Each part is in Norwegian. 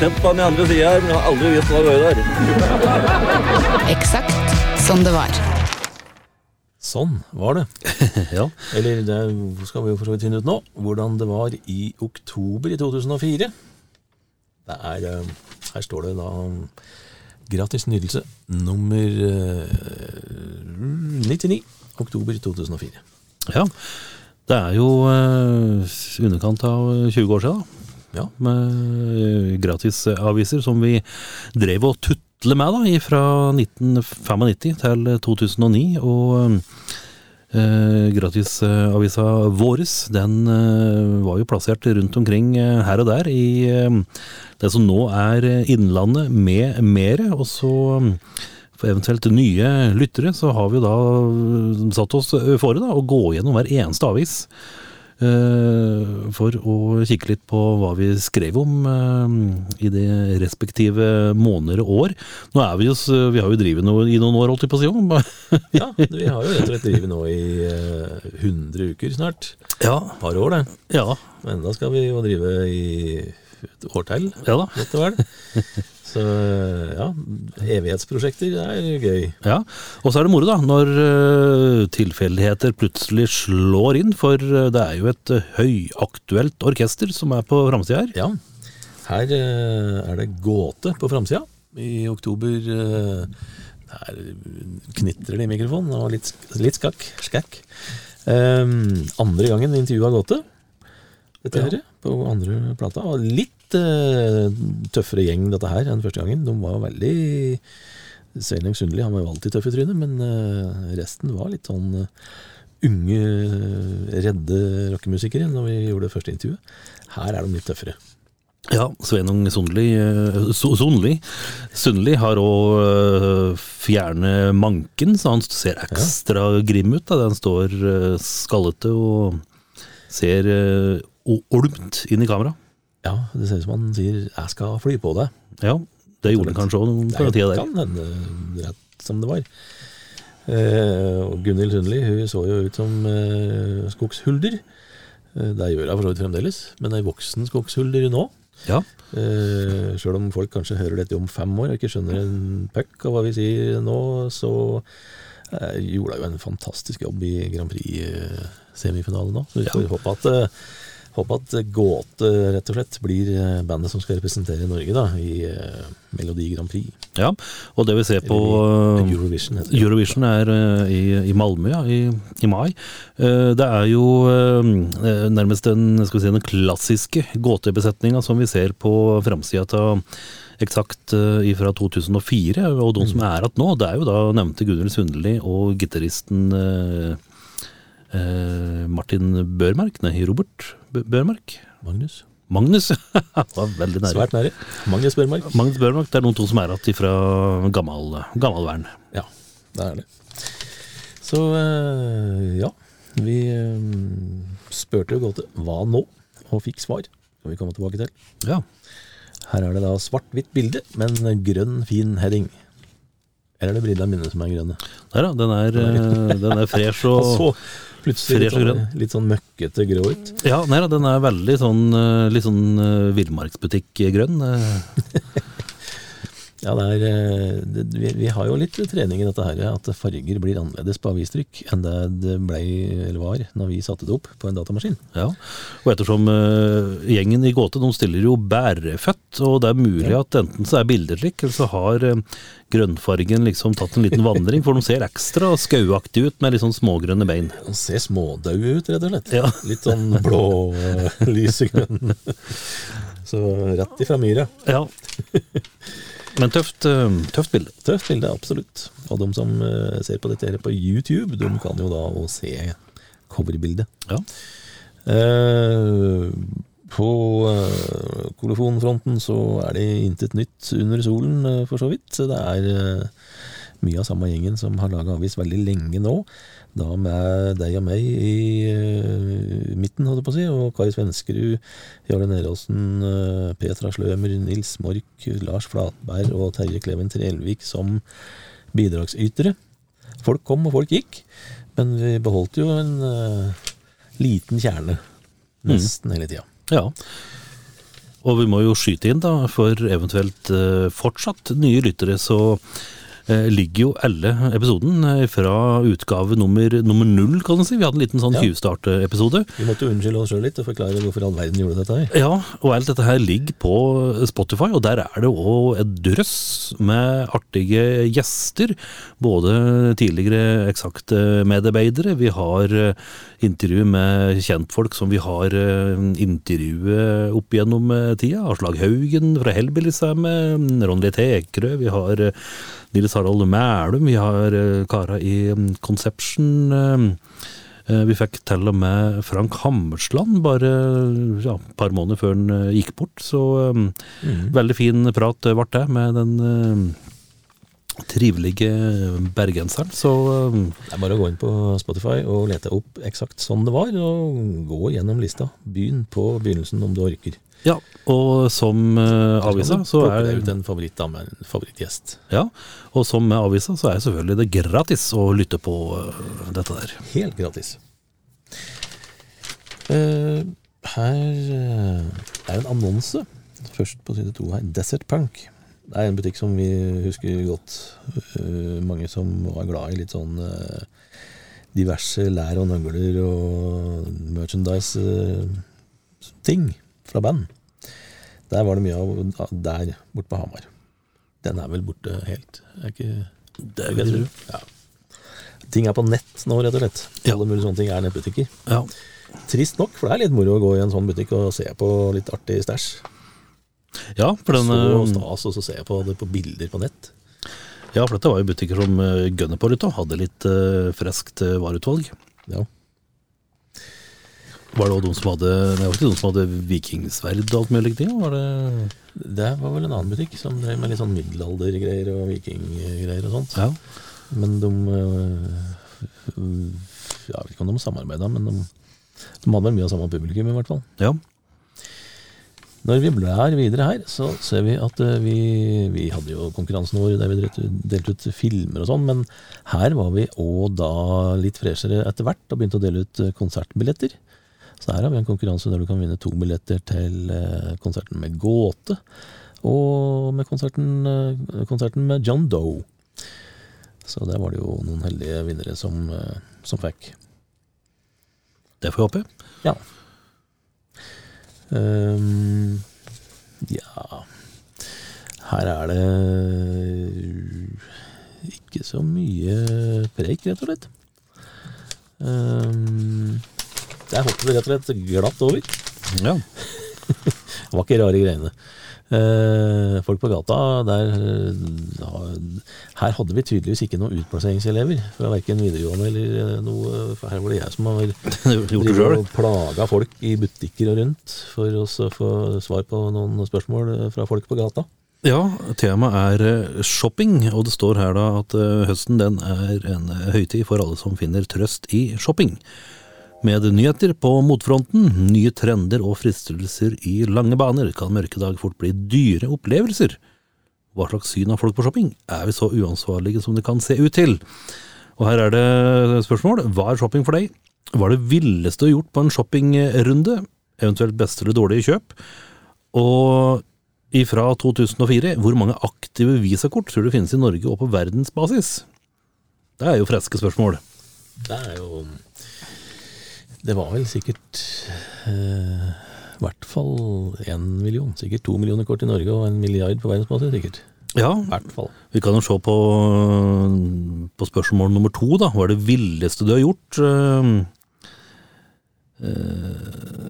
Sett på den andre sida her, men jeg har aldri visst hva det var der. Eksakt som det var. Sånn var det. Ja. Eller det skal vi jo for så vidt finne ut nå, hvordan det var i oktober i 2004. Det er, eh, her står det da gratis nytelse nummer eh, 99, oktober 2004. ja. Det er jo eh, underkant av 20 år siden, da. Ja, Med gratisaviser som vi drev og tutle med da, fra 1995 til 2009. Og eh, gratisavisa Våres, den eh, var jo plassert rundt omkring eh, her og der i eh, det som nå er Innlandet med mere. Og så eh, for eventuelt nye lyttere, så har vi da eh, satt oss fore da, å gå gjennom hver eneste avis. Eh, For å kikke litt på hva vi skrev om eh, i de respektive måneder og år. Nå er vi jo, vi har jo drevet noe i noen år, holdt jeg på å si. ja vi har jo rett og slett drevet nå i eh, 100 uker snart. Ja, Et par år, det. ja, Men da skal vi jo drive i et år til, ja da. Så ja, evighetsprosjekter er gøy. Ja, Og så er det moro, da, når eh, tilfeldigheter plutselig slår inn. For eh, det er jo et eh, høyaktuelt orkester som er på framsida her. Ja, her er det gåte på framsida. I oktober Der knitrer det i mikrofonen, og litt, litt skakk. skakk. Um, andre gangen intervjuet intervjua gåte. Dette Ja. her, på andre plata. Og litt eh, tøffere gjeng dette her enn første gangen. De var veldig Sveinung Sundli han var jo alltid tøff i trynet, men uh, resten var litt sånn uh, unge, redde rockemusikere når vi gjorde det første intervjuet. Her er de litt tøffere. Ja, Sveinung Sundli, Sundli, Sundli har òg fjernet manken, så han ser ekstra grim ut. Da. Den står skallete og ser olmt inn i kamera. Ja, det ser ut som han sier 'jeg skal fly på deg'. Ja, det gjorde han kanskje òg på den tida Det der. kan hende rett som det var. Eh, og Gunhild Sundli hun så jo ut som eh, skogshulder. Eh, det gjør hun for så vidt fremdeles, men ei voksen skogshulder nå. Ja, Eh, Sjøl om folk kanskje hører dette om fem år og ikke skjønner en puck av hva vi sier nå, så eh, gjorde hun jo en fantastisk jobb i Grand Prix-semifinalen nå. Så vi Ja. får håpe at, eh, håpe at Gåte rett og slett blir eh, bandet som skal representere Norge da, i eh, Melodi Grand Prix. ja. Og det vi ser på eh, Eurovision heter det. Eurovision er i, i Malmö ja, i, i mai. Det er jo nærmest den, skal vi si, den klassiske gåtebesetninga som vi ser på framsida av Eksakt fra 2004, og de som er igjen nå, det er jo da nevnte Gunhild Sundli og gitaristen Martin Børmerk, nei, Robert Bø- Børmark? Magnus. Magnus, var veldig nære. Svært nære. Magnus Børmark. Magnus Børmark, det er noen to som er igjen fra gammel, gammelvern. Ja, det er det. Så eh, ja, vi eh, spurte jo godt hva nå, og fikk svar. Skal vi komme tilbake til. Ja. Her er det da svart-hvitt bilde, men grønn, fin heading. Eller er det brillene mine som er grønne? Nei da, Den er, eh, den er fresh og Og så plutselig litt fresh og sånn, grønn. litt sånn møkkete grå ut. Ja, nei, da, den er veldig sånn eh, litt sånn uh, villmarksbutikk-grønn. Ja, er, eh, det, vi, vi har jo litt trening i dette her, at farger blir annerledes på avistrykk enn det det ble, eller var, når vi satte det opp på en datamaskin. Ja. Og ettersom uh, gjengen i Gåte de stiller jo bærefødt, og det er mulig at enten så er bildet slik, eller så har uh, grønnfargen liksom tatt en liten vandring, for de ser ekstra skauaktig ut med litt sånn smågrønne bein. De ser smådaue ut, rett og slett. Ja. Litt sånn blå, eh, lysegrønn. Så rett ifra myra. Ja. Men tøft, eh, tøft bilde. Tøft bilde, absolutt. Og de som eh, ser på dette her på YouTube, de kan jo da òg se coverbildet. Ja. Eh, på eh, kolofonfronten så er det intet nytt under solen, eh, for så vidt. Det er mye av samme gjengen som har laga avis veldig lenge nå. Da med deg og meg i uh, midten, holdt jeg på å si, og Kai Svenskerud, Jarle Neråsen, uh, Petra Slømer, Nils Mork, Lars Flatberg og Terje Kleven Trelvik som bidragsytere. Folk kom og folk gikk, men vi beholdt jo en uh, liten kjerne nesten hele tida. Ja. Og vi må jo skyte inn, da, for eventuelt eh, fortsatt nye lyttere, så eh, ligger jo alle episoden eh, fra utgave nummer, nummer null, kan du si. Vi hadde en liten sånn Ja. tjuvstart-episode. Vi måtte jo unnskylde oss sjøl litt og forklare hvorfor all verden gjorde dette her. Ja, og alt dette her ligger på Spotify, og der er det òg et drøss med artige gjester. Både tidligere eksakte medarbeidere, vi har eh, intervju med kjentfolk som vi har eh, intervjuet opp gjennom eh, tida. Aslag Haugen fra Hellbillies er med, Ronny Tekerø, vi har eh, Nils Harald Mælum, vi har eh, kara i mm, Conception. eh, Eh, Vi fikk til og med Frank Hammersland bare ja, et par måneder før han gikk bort. Så mm. veldig fin prat ble det med den trivelige bergenseren. Så Det er bare å gå inn på Spotify og lete opp eksakt sånn det var, og gå gjennom lista. Begynn på begynnelsen om du orker. Ja, og som uh, avisa så er ut en favoritt da, en favorittgjest. ja, og som med avisa så er selvfølgelig det gratis å lytte på uh, dette der. Helt gratis. Uh, her er en annonse. Først på side to her. Desert Punk. Det er en butikk som vi husker godt. Mange som var glad i litt sånn diverse lær og nøgler og merchandise-ting fra band. Der var det mye av der borte på Hamar. Den er vel borte helt? Er ikke Det vil jeg tro. Ja. Ting er på nett nå, rett og slett. Ja. Alle mulige sånne ting er nettbutikker. Ja. Trist nok, for det er litt moro å gå i en sånn butikk og se på litt artig stæsj. ja, for den Så eh, stas, og så ser jeg på det på bilder på nett. Ja, for dette var jo butikker som uh, gønner på litt og hadde litt uh, friskt eh, vareutvalg. Ja. Var det de som hadde Det var ikke de som hadde vikingsverd og alt mulig ting? Var det Det var vel en annen butikk som drev med litt sånn middelaldergreier og vikinggreier og sånt. Ja. Men de øh, Jeg vet ikke om de samarbeida, men de, de hadde vel mye av samme publikum, i hvert fall. ja. Når vi blær videre her, så ser vi at eh, vi, vi hadde jo konkurransen vår der vi delte, delte ut filmer og sånn, men her var vi òg da litt freshere etter hvert og begynte å dele ut eh, konsertbilletter. Så her har vi en konkurranse der du kan vinne to billetter til eh, konserten med Gåte, og med konserten, eh, konserten med John Doe. Så der var det jo noen heldige vinnere som, eh, som fikk. Det får vi håpe. Ja. Um, ja Her er det ikke så mye preik, rett og slett. Ehm, der hoppet det rett og slett glatt over. Ja. Det var ikke rare greiene. Eh, folk på gata der eh, Her hadde vi tydeligvis ikke noen utplasseringselever fra verken videregående eller eh, noe. For her var det jeg som har plaga folk i butikker og rundt for å få svar på noen spørsmål eh, fra folk på gata. Ja, temaet er eh, shopping, og det står her da at høsten den er en høytid for alle som finner trøst i shopping. Med nyheter på motfronten, nye trender og fristelser i lange baner, kan mørkedag fort bli dyre opplevelser. Hva slags syn har folk på shopping? Er vi så uansvarlige som det kan se ut til? Og her er det spørsmål. Hva er shopping for deg? Hva er det villeste du har gjort på en shoppingrunde? Eventuelt beste eller dårlige kjøp? Og ifra 2004, hvor mange aktive visakort tror du finnes i Norge og på verdensbasis? Det er jo freske spørsmål. Det er jo Det var vel sikkert eh, i hvert fall én million. Sikkert to millioner kort i Norge og en milliard på verdensbasis, sikkert. Ja, I hvert fall. vi kan jo se på, på spørsmål nummer to, da. Hva er det villeste du har gjort? Uh, uh,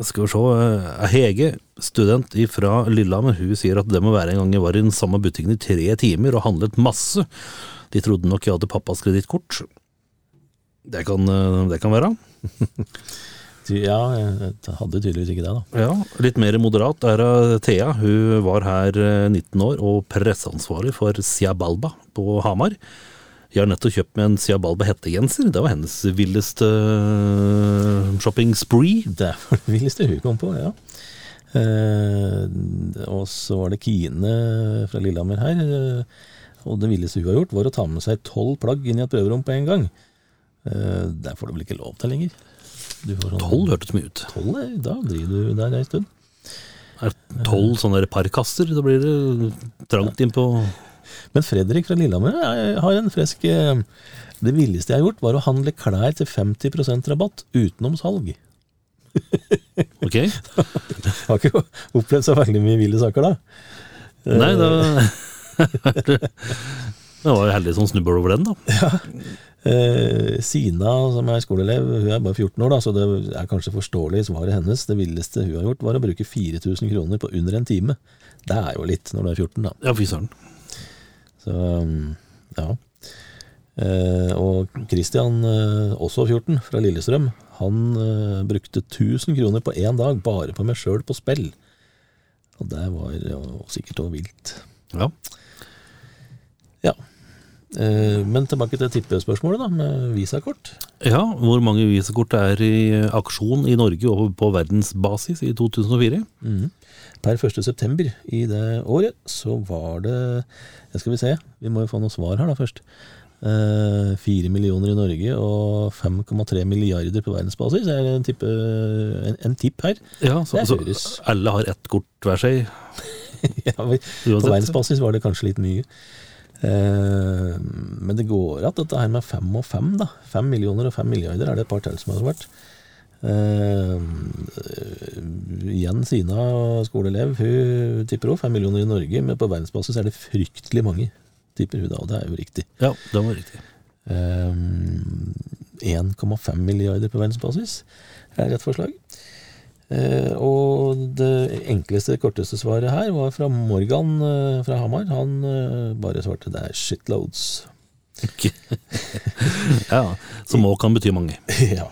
skal vi se. eh, Hege, student fra Lillehammer, hun sier at det må være en gang jeg var i den samme butikken i tre timer og handlet masse. De trodde nok jeg hadde pappas kredittkort. Det kan, eh, det kan være. Ja, jeg hadde tydeligvis ikke det, da. Ja, litt mer moderat er det Thea. Hun var her eh, 19 år og presseansvarlig for Siabalba på Hamar. Jeg har nettopp kjøpt meg en Siabalba hettegenser. Det var hennes villeste eh, shopping spree. Det var det villeste hun kom på, ja. Eh, og så var det Kine fra Lillehammer her. eh, og det villeste hun har gjort, var å ta med seg tolv plagg inn i et prøverom på en gang. Eh, det får du vel ikke lov til lenger? Sånn- Tolv hørtes mye ut. Tolv, eh, da driver du der ei stund. Er det Tolv sånne parkaster? da blir det trangt innpå Men Fredrik fra Lillehammer eh, har en fresk eh, Det villeste jeg har gjort, var å handle klær til 50% rabatt utenom salg. Ok? Har ikke opplevd så veldig mye ville saker da. Nei, da Det var jo heldig som snubla over den, da. Eh, Sina, som er skoleelev, hun er bare 14 år, da, så det er kanskje forståelig svaret hennes. Det villeste hun har gjort, var å bruke 4000 kroner på under en time. Det er jo litt når du er 14, da. Ja, fy søren. Så um, ja. Eh, og Christian, eh, også 14, fra Lillestrøm, han eh, brukte 1000 kroner på én dag bare på meg sjøl på spill. Og det var jo sikkert òg vilt. Ja. Eh, men tilbake til tippespørsmålet, da, med visakort. ja, hvor mange visakort er i aksjon i Norge og på verdensbasis i 2004? Mm. Per 1. september i det året så var det det Skal vi se, vi må jo få noe svar her da først. Eh, Fire millioner i Norge og 5,3 milliarder på verdensbasis. Er en, tipp, en, en tipp her? Ja, så, så alle har ett kort hver seg. ja, på verdensbasis var det kanskje litt mye. Eh, men det går at dette her med fem og fem, da. Fem millioner og fem milliarder er det et par til som har vært. Eh, igjen Sina, skoleelev, hun tipper òg fem millioner i Norge, men på verdensbasis er det fryktelig mange, tipper hun da, og det er jo riktig. Ja, det var riktig. Eh, 1,5 milliarder på verdensbasis er et forslag. Eh, og det enkleste, korteste svaret her var fra Morgan eh, fra Hamar. Han eh, bare svarte det er shitloads. ja, som òg kan bety mange. ja.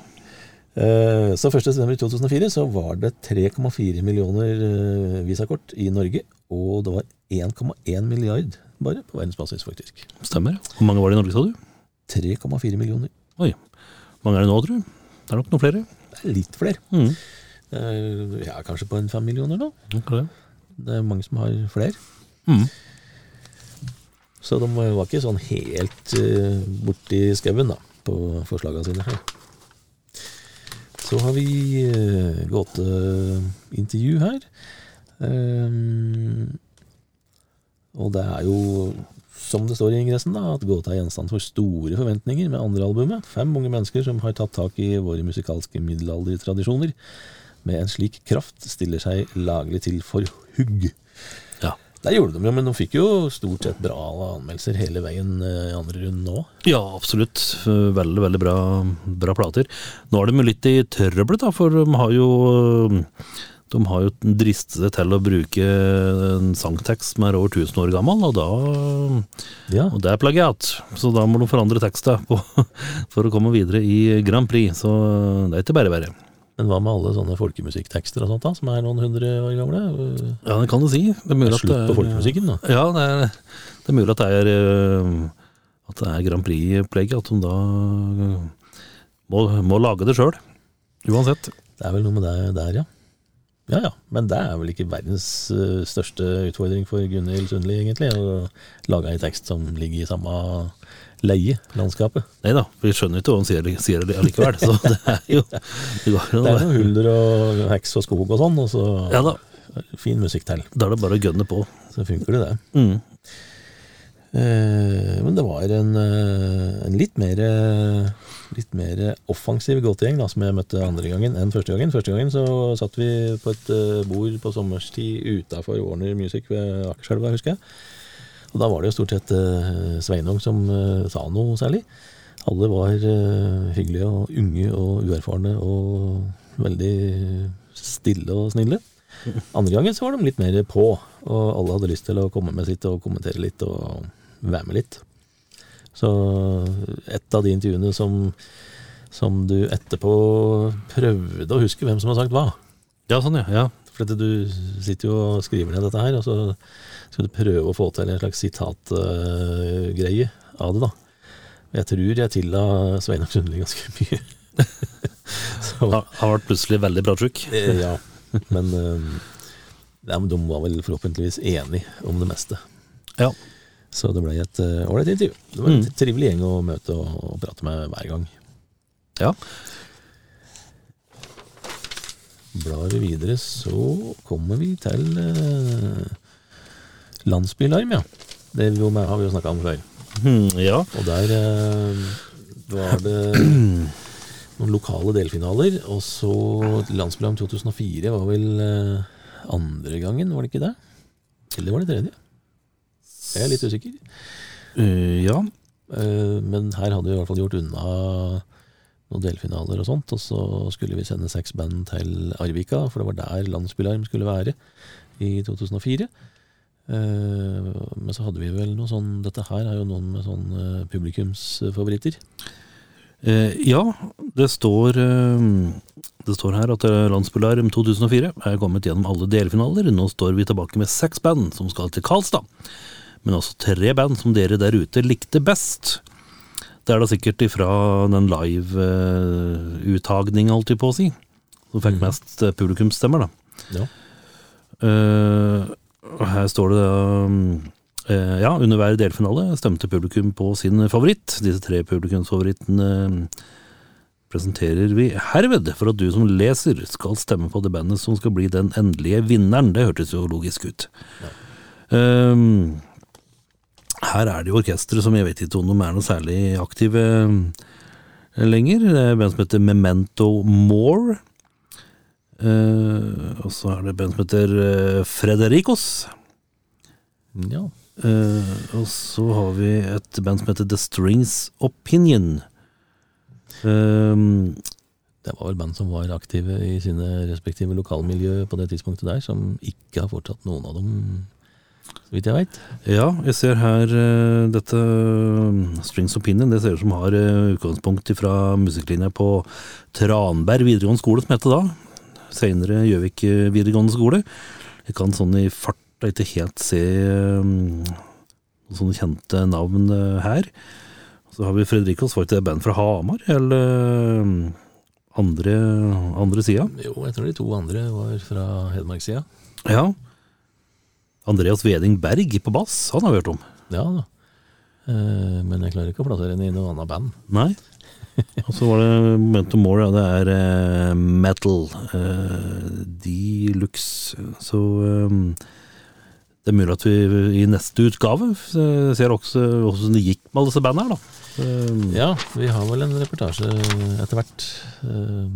Så 1. september 2004 så var det 3,4 millioner visakort i Norge, og det var 1,1 milliard bare på verdensbasis, faktisk. Stemmer. Hvor mange var det i Norge, sa du? 3,4 millioner. Oi. Hvor mange er det nå, tror du? Det er nok noen flere. Det er litt flere. Mm. Eh, er kanskje på en fem millioner nå. Okay. Det er mange som har flere. Mm. Så de var ikke sånn helt uh, borti skauen, da, på forslagene sine her. Så har vi uh, gåteintervju her. Um, og det er jo, som det står i ingressen, da, at gåta er gjenstand for store forventninger med andre albumet. Fem unge mennesker som har tatt tak i våre musikalske middelaldertradisjoner. Med en slik kraft stiller seg laglig til for hugg. Ja. Der gjorde de jo, men de fikk jo stort sett bra anmeldelser hele veien eh, i andre runden òg. ja, absolutt. Veldig, veldig bra, bra plater. Nå er de jo litt i trøbbel, da, for de har jo de har jo dristet seg til å bruke en sangtekst som er over 1000 år gammel, og, da, Ja. og det er plagiat. Så da må de forandre teksten på, for å komme videre i Grand Prix. Så det er ikke bare bare. Men hva med alle sånne folkemusikktekster og sånt, da, som er noen hundre år gamle? Ja, det kan du si. Det er mulig er at det på folkemusikken, da. Ja, det er, det er mulig at det er øh, At det er Grand Prix-opplegget. At de da øh, må, må lage det sjøl. Uansett. Det er vel noe med det der, ja. Ja ja, men det er vel ikke verdens eh, største utfordring for Gunhild Sundli, egentlig, å lage en tekst som ligger i samme leie, landskapet. Nei da, vi skjønner ikke hva han sier, sier det allikevel. Så det er jo Det jo Det er noe hulder og heks og skog og sånn, og så Ja da, fin musikk til. da er det bare å gønne på. Så funker det, det. Mm. Eh, men det var en, eh, en litt mer eh, Litt mer offensiv gåtegjeng da, som jeg møtte andre gangen enn første gangen. Første gangen så satt vi på et bord på sommerstid utafor Warner Music ved Akerselva, husker jeg. Og da var det jo stort sett Sveinung som sa noe særlig. Alle var hyggelige og unge og uerfarne og veldig stille og snille. Andre gangen så var de litt mer på, og alle hadde lyst til å komme med sitt og kommentere litt og være med litt. Så et av de intervjuene som, som du etterpå prøvde å huske hvem som har sagt hva. Ja, sånn, ja. ja. For du sitter jo og skriver ned dette her, og så skal du prøve å få til en slags sitatgreie av det, da. Jeg tror jeg tilla Sveinar Sundli ganske mye. så, Han har vært plutselig veldig pratsjuk. eh, ja, men, uh, ja, men de var vel forhåpentligvis enige om det meste. Ja. Så det ble et ålreit uh, intervju. Det var en trivelig gjeng å møte og, og prate med hver gang. ja. Blar vi videre, så kommer vi til uh, Landsbylarm, ja. Det vi med, har vi jo snakka om før. Mm, ja. Og der uh, var det noen lokale delfinaler. Og så Landsbylarm 2004 var vel eh, andre gangen, var det ikke det? Eller var det tredje? Jeg er litt usikker. Uh, ja. Uh, men her hadde vi i hvert fall gjort unna noen delfinaler og sånt. Og så skulle vi sende seks band til Arvika, for det var der Landsbylarm skulle være i 2004. Uh, men så hadde vi vel noe sånn Dette her er jo noen med sånn uh, publikumsfavoritter. Uh, ja, det står, eh, det står her at eh, Landsbylarm 2004 er kommet gjennom alle delfinaler. Nå står vi tilbake med seks band som skal til Karlstad. Men også tre band som dere der ute likte best. Det er da sikkert ifra den live-uttagninga, holdt jeg på å si, som fikk mest eh, publikumsstemmer, da. Ja. Uh, her står det uh, Ja, under hver delfinale stemte publikum på sin favoritt. Disse tre publikumsfavorittene presenterer vi herved for at du som leser skal stemme på det bandet som skal bli den endelige vinneren. Det hørtes jo logisk ut. Eh, her er det jo orkestre som jeg vet ikke om de er noe særlig aktive eh, lenger. Det er band som heter Memento More. Eh, og så er det et band som heter eh, Fredericos. ja. Eh, og så har vi et band som heter The Strings Opinion. Eh, Det var vel band som var aktive i sine respektive lokalmiljø på det tidspunktet der, som ikke har fortsatt noen av dem, så vidt jeg veit. ja, jeg ser her uh, dette eh, Strings Opinion. Det ser ut som har uh, utgangspunkt fra musikklinja på Tranberg videregående skole, som het det da. Senere Gjøvik videregående skole. Jeg kan sånn i farta ikke helt se um, sånne kjente navn uh, her. Så har vi Fredrikos, var ikke det band fra Hamar, eller andre, andre sida? Jo, jeg tror de to andre var fra Hedmarkssida. Ja. Andreas Veding Berg på bass, han har vi hørt om. Ja da. Eh, men jeg klarer ikke å plassere henne i noe annet band. Nei. Og så var det Momentum More, ja, det er eh, metal. De Deluxe. Så eh, det er mulig at vi i neste utgave eh, ser også hvordan det gikk med alle disse bandene her, da. Eh, Ja, vi har vel en reportasje etter hvert eh,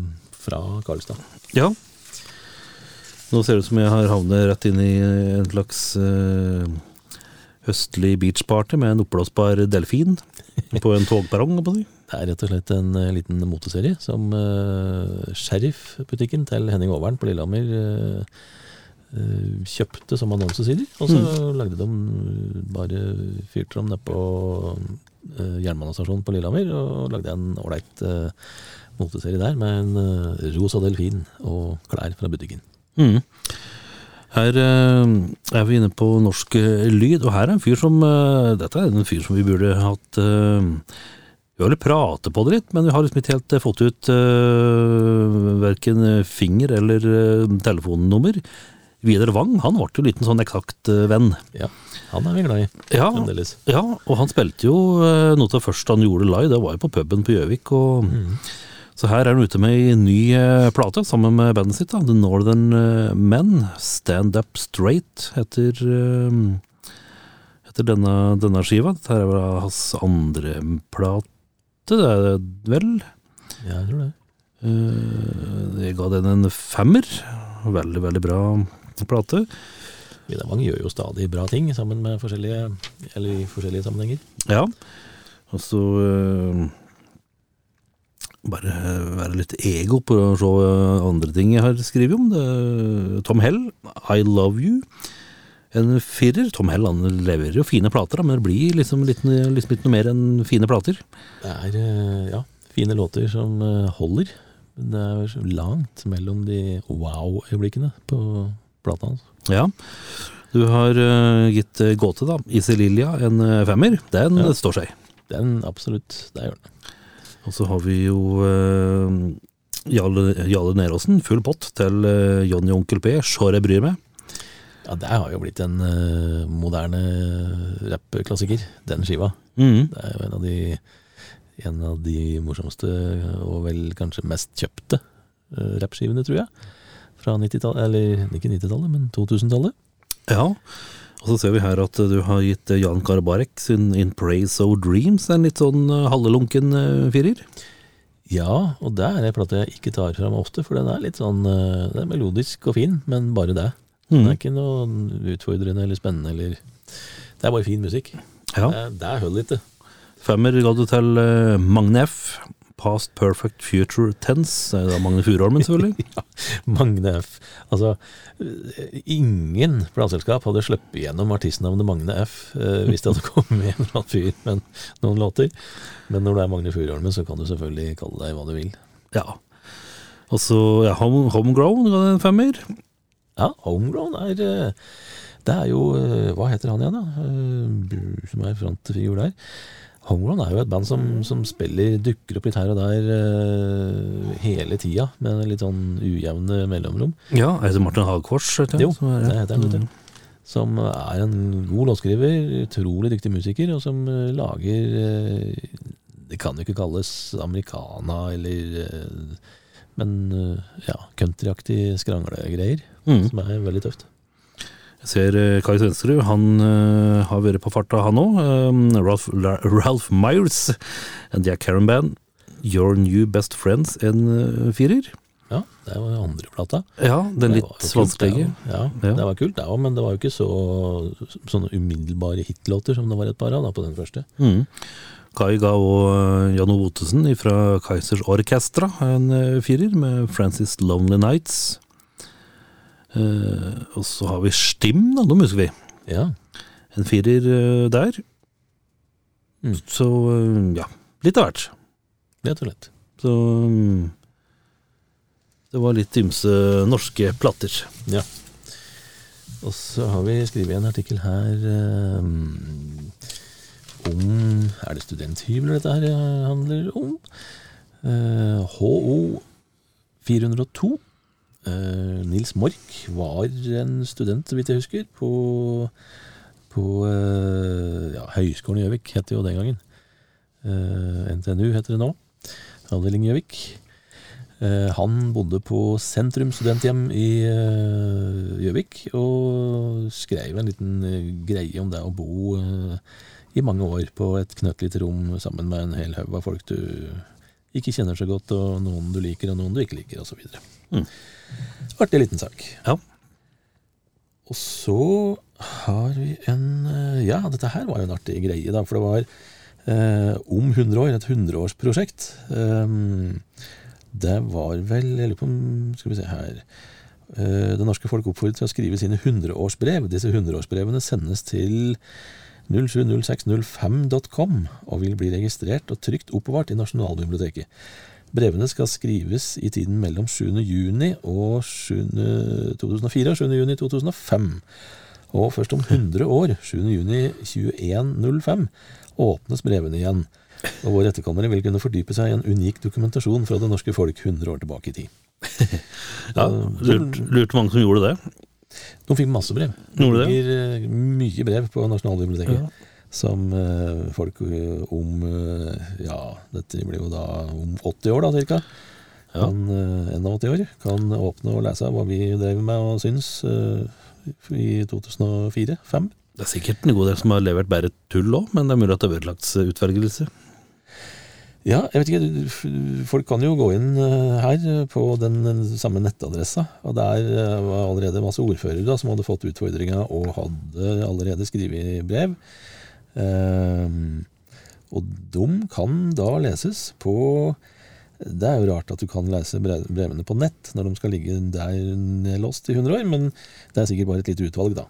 fra Karlstad. ja. Nå ser det ut som jeg har havnet rett inn i en slags uh, høstlig beachparty med en oppblåsbar delfin på en togperrong. Det er rett og slett en uh, liten moteserie som uh, Sheriff-butikken til Henning Aavern på Lillehammer eh, eh, kjøpte som annonsesider. Og så lagde de bare fyrte de ned på eh, jernbanestasjonen på Lillehammer og lagde en ålreit eh, moteserie der med en eh, rosa delfin og klær fra butikken. Mm. Her uh, er vi inne på norsk uh, lyd, og her er en fyr som uh, Dette er en fyr som vi burde hatt Vi har vel pratet på det litt, men vi har liksom ikke helt fått ut verken finger eller telefonnummer. Vidar Wang han ble jo en liten sånn eksakt venn. Ja, han er vi glad i Ja, ja, og han spilte jo noe av det første han gjorde live, det var jo på puben på Gjøvik. og Så her er han ute med ei ny eh, plate sammen med bandet sitt, da, The Northern eh, Men. Stand Up Straight heter, eh, heter denne, denne skiva. Dette er vel hans andre plate, det er det vel. Ja, jeg tror det. Jeg ga den en femmer. Veldig, veldig bra plate. Vidar gjør jo stadig bra ting sammen med forskjellige, eller i forskjellige sammenhenger. Ja. Og så eh, bare være litt ego på å se andre ting jeg har skrevet om. Det, Tom Hell, I Love You. En firer. Tom Hell han leverer jo fine plater, men det blir liksom litt, liksom litt noe mer enn fine plater. Det er, eh, ja, Fine låter som eh, holder. Det er langt mellom de wow-øyeblikkene på plata hans. Ja. Du har eh, gitt gåte, da. Iselilja Lilja, en femmer. Den Ja. står seg. Den absolutt, det gjør den. Og så har vi jo eh, Jarle, Jarle Neråsen, full pott til uh, Johnny Onkel P, Sjår jeg bryr meg. Ja, det har jo blitt en eh, moderne rappklassiker, den skiva. Mm. Det er jo en av de, en av de morsomste og vel kanskje mest kjøpte uh, rappskivene, tror jeg. Fra 90-tallet, eller ikke 90-tallet, men 2000-tallet. Ja. Og så ser vi her at du har gitt eh, Jan Karabarek sin In Praise of Dreams en litt sånn uh, halvelunken eh, firer. Ja, og det er en plate jeg ikke tar fram ofte, for den er litt sånn det Den er melodisk og fin, men bare det. Den Mm. er ikke noe utfordrende eller spennende eller Det er bare fin musikk. Ja. Det, det er hull det. Femmer ga du til Magne F. Past Perfect Future Tense. Det er Magne Furuholmen, selvfølgelig. ja, Magne F. Altså, eh, ingen plateselskap hadde sluppet gjennom artistnavnet Magne F eh, hvis det hadde kommet en eller annen fyr med noen låter. Men når du er Magne Furuholmen, så kan du selvfølgelig kalle deg hva du vil. Ja. Og så ja, Home, Homegrown ga det en femmer. Ja, Homegrown er eh, Det er jo Hva heter han igjen, da? Som er frontfigur der. Homegrown er jo et band som, som spiller, dukker opp litt her og der uh, hele tida, med litt sånn ujevne mellomrom. Ja, er det Martin Hagfors? Jo, som er- det heter han. Mm. Som er en god låtskriver, utrolig dyktig musiker, og som eh, lager uh, Det kan jo ikke kalles americana eller uh, Men ja, countryaktig skranglegreier, Mm. som er veldig tøft. Jeg ser eh, Kai Svensrud, han uh, har vært på farta, han òg. Ralph, La- Ralph Myers and Jack Caron Band. Your New Best Friends, en eh, firer. Ja, det var den andre plata. Ja, den litt vanskelige. Ja, Ja. det var kult, det òg, men det var jo ikke så sånne umiddelbare hitlåter som det var et par av da, på den første. Mm. Kai ga òg Jan Ove Ottesen fra Kaizers Orkestra en firer, med Francis Lonely Nights. Eh, og så har vi Stim, da, nå husker vi. Ja, En firer eh, der. Mm. Så eh, ja, litt av hvert. rett og slett. Så mm, det var litt ymse norske plater. Ja. Og så har vi skrevet en artikkel her eh, om Er det studenthybler dette her handler om? Uh, HO 402. Eh, Nils Mork var en student, så vidt jeg husker, på, på uh, ja, Høgskolen i Gjøvik, het det jo den gangen. Uh, NTNU heter det nå. Avdeling Gjøvik. Eh, Han bodde på Sentrum studenthjem i eh, Gjøvik, og skrev en liten eh, greie om det å bo eh, i mange år på et knøttlite rom sammen med en hel haug av folk du ikke kjenner så godt, og noen du liker, og noen du ikke liker, osv. Mm. Artig liten sak. Ja. Og så har vi en eh, Ja, dette her var jo en artig greie, da, for det var eh, om 100 år, et 100-årsprosjekt. Um, det var vel Jeg lurer på om Skal vi se her Eh, Det norske folk oppfordret til å skrive sine 100-årsbrev. Disse 100-årsbrevene sendes til 070605.com og vil bli registrert og trygt oppbevart i Nasjonalbiblioteket. Brevene skal skrives i tiden mellom 7. juni og 7. 2004 og 7. juni 2005. Og først om 100 år, 7. juni 2105, åpnes brevene igjen. Og våre etterkommere vil kunne fordype seg i en unik dokumentasjon fra det norske folk 100 år tilbake i tid. Ja, lurt, lurt mange som gjorde det. De fikk masse brev. De ligger eh, mye brev på Nasjonalbiblioteket. Ja. Som eh, folk eh, om Ja, dette blir jo da om 80 år, da, cirka. Ja. Kan, eh, 81 år. Kan åpne og lese hva vi drev med og syns i 2004-2005. Det er sikkert en god del som har levert bare tull òg, men det er mulig at det har vært lagt utvelgelse. Ja, jeg vet ikke, folk kan jo gå inn eh, her eh, på den samme nettadressa, og der eh, var allerede masse ordførere som hadde fått utfordringa og hadde allerede skrevet brev. Og de kan da leses på Det er jo rart at du kan lese brevene på nett når de skal ligge der nedlåst i 100 år, men det er sikkert bare et lite utvalg, da.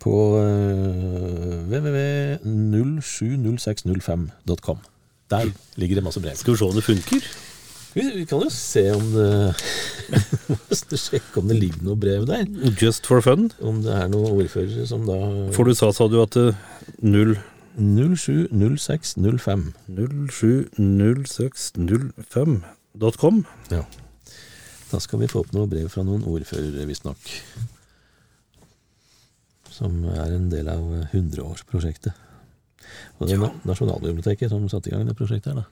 På uh, www.070605.com. Der ligger det masse brev. Skal vi se om det funker? Vi, vi kan jo se om det Sjekke om det ligger noe brev der. Just for fun. Om det er noen ordførere som da For du sa, sa du at eh, null 070605. 070605.com. Ja. Da skal vi få opp noe brev fra noen ordførere, visstnok. Som er en del av hundreårsprosjektet. Og det er Ja. Nasjonalbiblioteket som satte i gang det prosjektet her, da.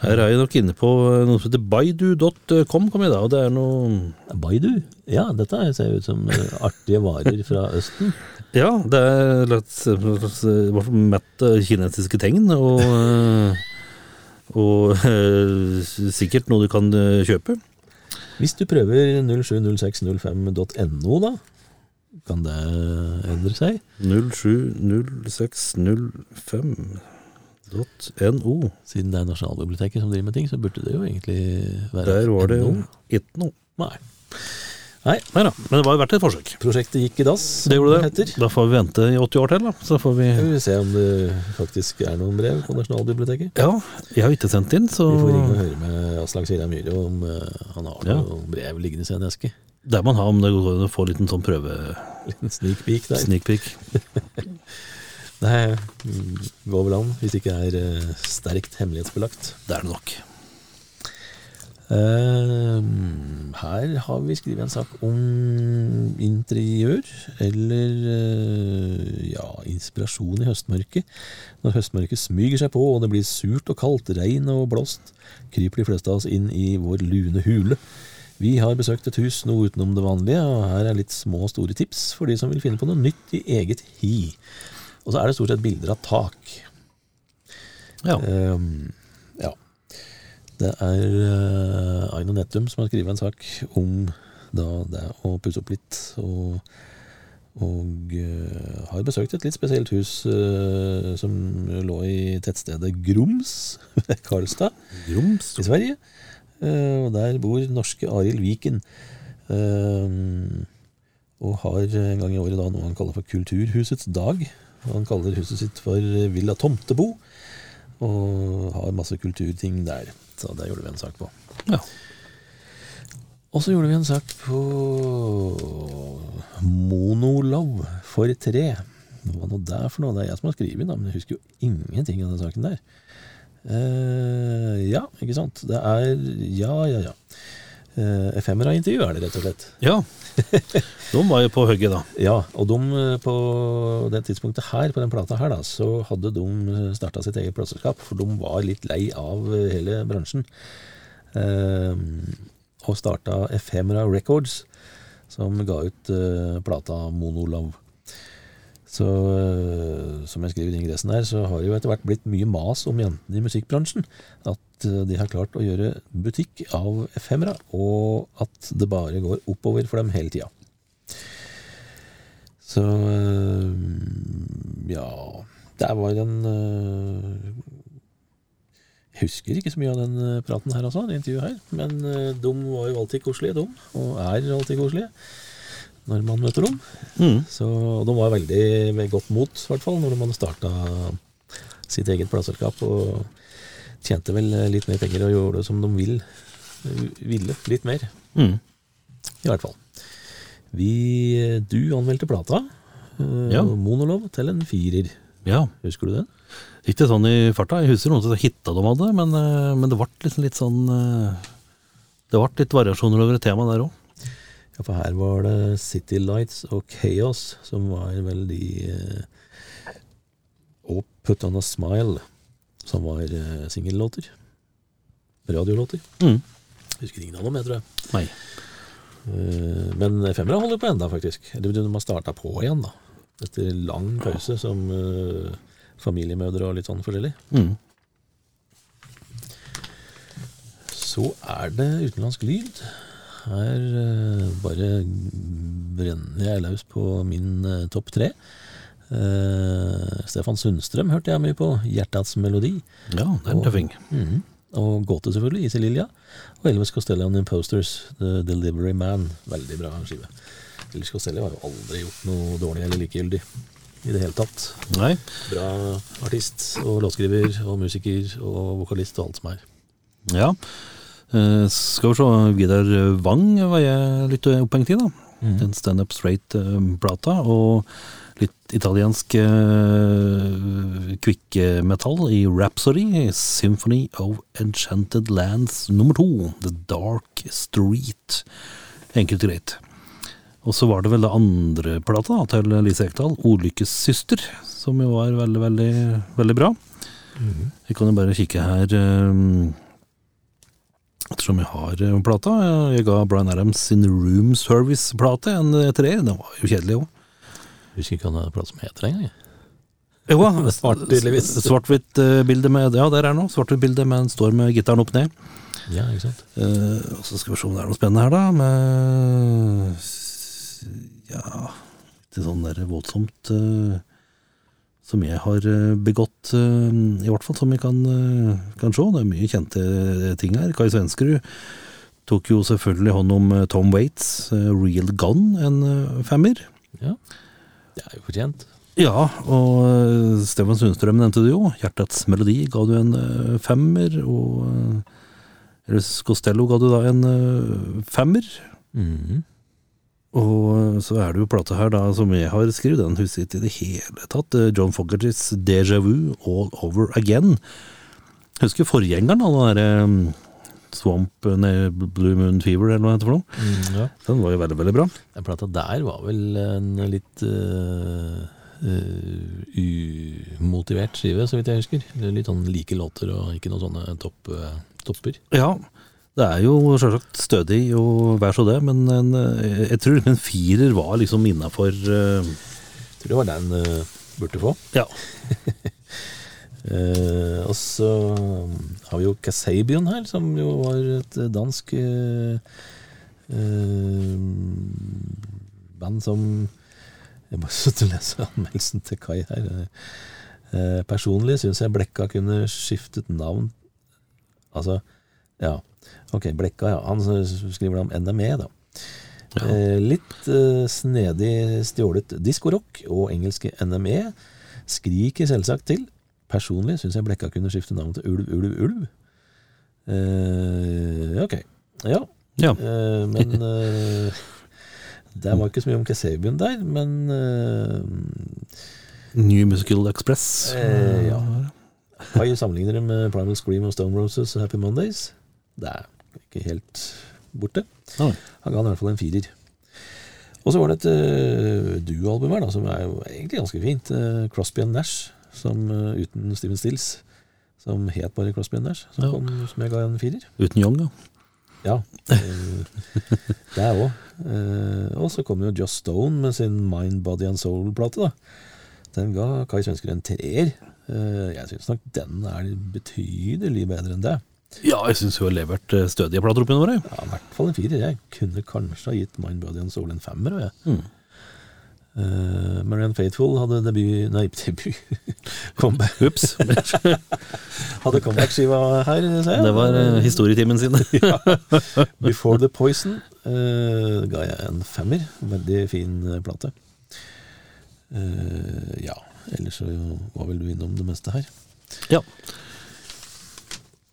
Her er jeg nok inne på eh, noe som heter baidu.com, kom jeg da, og det er noe Baidu? Ja, dette ser ut som eh, artige varer fra Østen. Ja, det er litt i mett eh, kinesiske tegn, og, eh, og eh, sikkert noe du kan eh, kjøpe. Hvis du prøver 070605.no, da, kan det endre seg? 070605.no. Siden det er Nasjonalbiblioteket som driver med ting, så burde det jo egentlig være Der var det jo ikke noe. Nei. Nei, Nei da, men det var jo verdt et forsøk. prosjektet gikk i dass, Det gjorde heter. det. Da får vi vente i 80 år til, da. Så får vi Vi vil se om det faktisk er noen brev på Nasjonalbiblioteket. Ja, jeg har ikke sendt inn, så Vi får ringe og høre med Aslak Sira Myhre om uh, han har Ja. noen brev liggende i en eske. Der man har om det går an å få en liten sånn prøve Liten sneak peek der. sneak peek. Nei, mm, går vel an, hvis det ikke er eh, sterkt hemmelighetsbelagt. Det er det nok. Uh, her har vi skrevet en sak om interiør, eller uh, ja, inspirasjon i høstmørket. Når høstmørket smyger seg på, og det blir surt og kaldt, regn og blåst, kryper de fleste av oss inn i vår lune hule. Vi har besøkt et hus noe utenom det vanlige, og her er litt små og store tips for de som vil finne på noe nytt i eget hi. Og så er det stort sett bilder av tak. Ja. Um, ja. Det er uh, Aino Nettum som har skrevet en sak om da, det å pusse opp litt. Og, og uh, har besøkt et litt spesielt hus uh, som lå i tettstedet Grums ved Karlstad Grums. i Sverige. Eh, og der bor norske Arild Viken. Eh, og har en gang i året da noe han kaller for Kulturhusets dag. Han kaller huset sitt for Villa Tomtebo. Og har masse kulturting der. Så det gjorde vi en sak på. Ja. Og så gjorde vi en sak på Monolov for tre. Hva nå det for noe? Det er jeg som har skrevet den, men jeg husker jo ingenting av den saken der. Eh, ja, ikke sant. Det er Ja, ja, ja. Uh, Efemera-intervju er det, rett og slett. ja. De var jo på hugget, da. Ja, og de eh, på det tidspunktet her, på den plata her, da, så hadde de starta sitt eget plateselskap, for de var litt lei av hele bransjen. Uh, og starta Ephemera Records, som ga ut uh, plata Monolove. Så eh, som jeg skriver i ingressen her, så har det jo etter hvert blitt mye mas om jentene i musikkbransjen. At eh, de har klart å gjøre butikk av Efemera, og at det bare går oppover for dem hele tida. Så øh, ja Der var en Jeg husker ikke så mye av den praten her, altså, det intervjuet her. Men de var jo alltid koselige, de. Og er alltid koselige når man møter dem. Mm. Så de var veldig med godt mot, i hvert fall, når de hadde starta sitt eget plateselskap. Og tjente vel litt mer penger og gjorde det som de vil, ville. Litt mer, Mm. i hvert fall. Vi, du anmeldte plata. eh, Ja. Monolov til en firer. Ja. Husker du den? Ikke sånn i farta. Jeg husker noen som hitta de hadde, men, eh, men det ble liksom litt sånn eh, Det ble litt variasjoner over et tema der òg. Ja, for her var det City Lights og Chaos som var vel de eh, Og Put On A Smile, som var eh, singellåter. Radiolåter. Mm. Husker ingen av dem, jeg tror jeg. Nei. Eh, Men femmera holder på enda, faktisk. Eller de har starta på igjen, da. Etter lang pause som familiemødre og litt sånn forskjellig. Mm. Så er det utenlandsk lyd. Her eh, bare brenner jeg løs på min eh, topp tre. Uh, Stefan Sundstrøm hørte jeg mye på. 'Hjertats melodi'. Ja, det er en tøffing. Mhm. Og Gåte, selvfølgelig. Easy Lilja. Og Elvis Costello and Imposters. The Delivery Man. Veldig bra skive. Elvis Costello har jo aldri gjort noe dårlig eller likegyldig. i det hele tatt. Nei. Bra artist og låtskriver og musiker og vokalist og alt som er. Ja. Eh, skal vi se, Vidar Wang var jeg litt opphengt i, da. Den Stand Up Straight-plata. Og litt italiensk uh, kvikkmetall i Rhapsody. Symphony of Enchanted Lands nummer to. The Dark Street. Enkelt og greit. Og så var det vel det andre plata da, til Lise Ekdal, 'Ulykkessyster', som jo var veldig, veldig, veldig bra. Vi kan jo bare kikke her um, ettersom jeg har eh, plata. Jeg ga Bryan Adams sin Room Service-plate en eh, treer. Den var jo kjedelig jo. Husker ikke hva den plata som heter engang. Jo, Svart. Svart-hvitt eh, bilde med Ja, der er den nå. Svart-hvitt bilde med en står med gitaren opp ned. Ja, ikke sant? Eh, og så skal vi se om det er noe spennende her, da. Med Ja, litt sånn der voldsomt eh, som jeg har eh, begått, eh, i hvert fall som jeg kan, eh, kan se. Det er mye kjente ting her. Kai Svenskerud tok jo selvfølgelig hånd om Tom Waits, Real Gun, en femmer. Ja. Det er jo fortjent. Ja, og Stefan Sundstrøm nevnte det jo. Hjertets melodi ga du en femmer, og Elvis Costello ga du da en femmer. femmer. Mhm. Og så er det jo plata her da som jeg har skrevet, den husker ikke i det hele tatt. eh, John Fogertys Deja Vu All Over Again. Husker forgjengeren, da, den derre um, Swamp eh, nei, Blue Moon Fever, eller hva det heter for noe. Mm, ja. Den var jo veldig, veldig bra. Den plata der var vel en litt uh, umotivert skive, så vidt jeg husker. Litt sånn like låter og ikke noen sånne topp, uh, topper. Ja, det er jo selvsagt stødig og vær så det, men en, eh, jeg tror en firer var liksom innafor Tror det var den uh, burde få. Ja. uh, og så har vi jo Kasabian her, som jo var et dansk eh, eh, band som Jeg bare satt og leste anmeldelsen til Kai her. Eh, personlig syns jeg Blekka kunne skiftet navn Altså, ja. Ok, Blekka, ja. Han skriver om NME, da. Ja. Eh, litt eh, snedig stjålet diskorock og engelske NME skriker selvsagt til. Personlig syns jeg Blekka kunne skifte navn til Ulv, Ulv, Ulv. Eh, ok. Ja. ja. Eh, men Det var ikke så mye om Kasabian der, men New Musical Express. Ja. Kai sammenligner det med Primal Scream og Stone Roses og Happy Mondays. Det er ikke helt borte. Han ga han i hvert fall en firer. Og så var det et uh, duoalbum her, da, som er jo egentlig ganske fint. Uh, Crosby and Nash, som, uh, uten Steven Stills, som het bare Crosby and Nash, som, Ja. kom, som jeg ga en firer. Uten Young, da. Ja. Det òg. Uh, og så kom jo Joss Stone med sin Mind, Body and Soul-plate. da. Den ga Kai Svensker en treer. Jeg syns nok den er betydelig bedre enn det. Ja, jeg syns hun har levert eh, stødige plater opp gjennom året. Ja, I hvert fall en firer. Jeg kunne kanskje ha gitt Mind, Body and Soul en femmer. Jeg. Mm. Uh, Marianne Faithful hadde debut Nei, debut Comeback. Ups. Hadde comeback-skiva her, ser jeg. Det var eh, historietimen sin. Before the Poison uh, ga jeg en femmer. Veldig fin plate. Ja, ellers så var vel du innom det meste her. ja.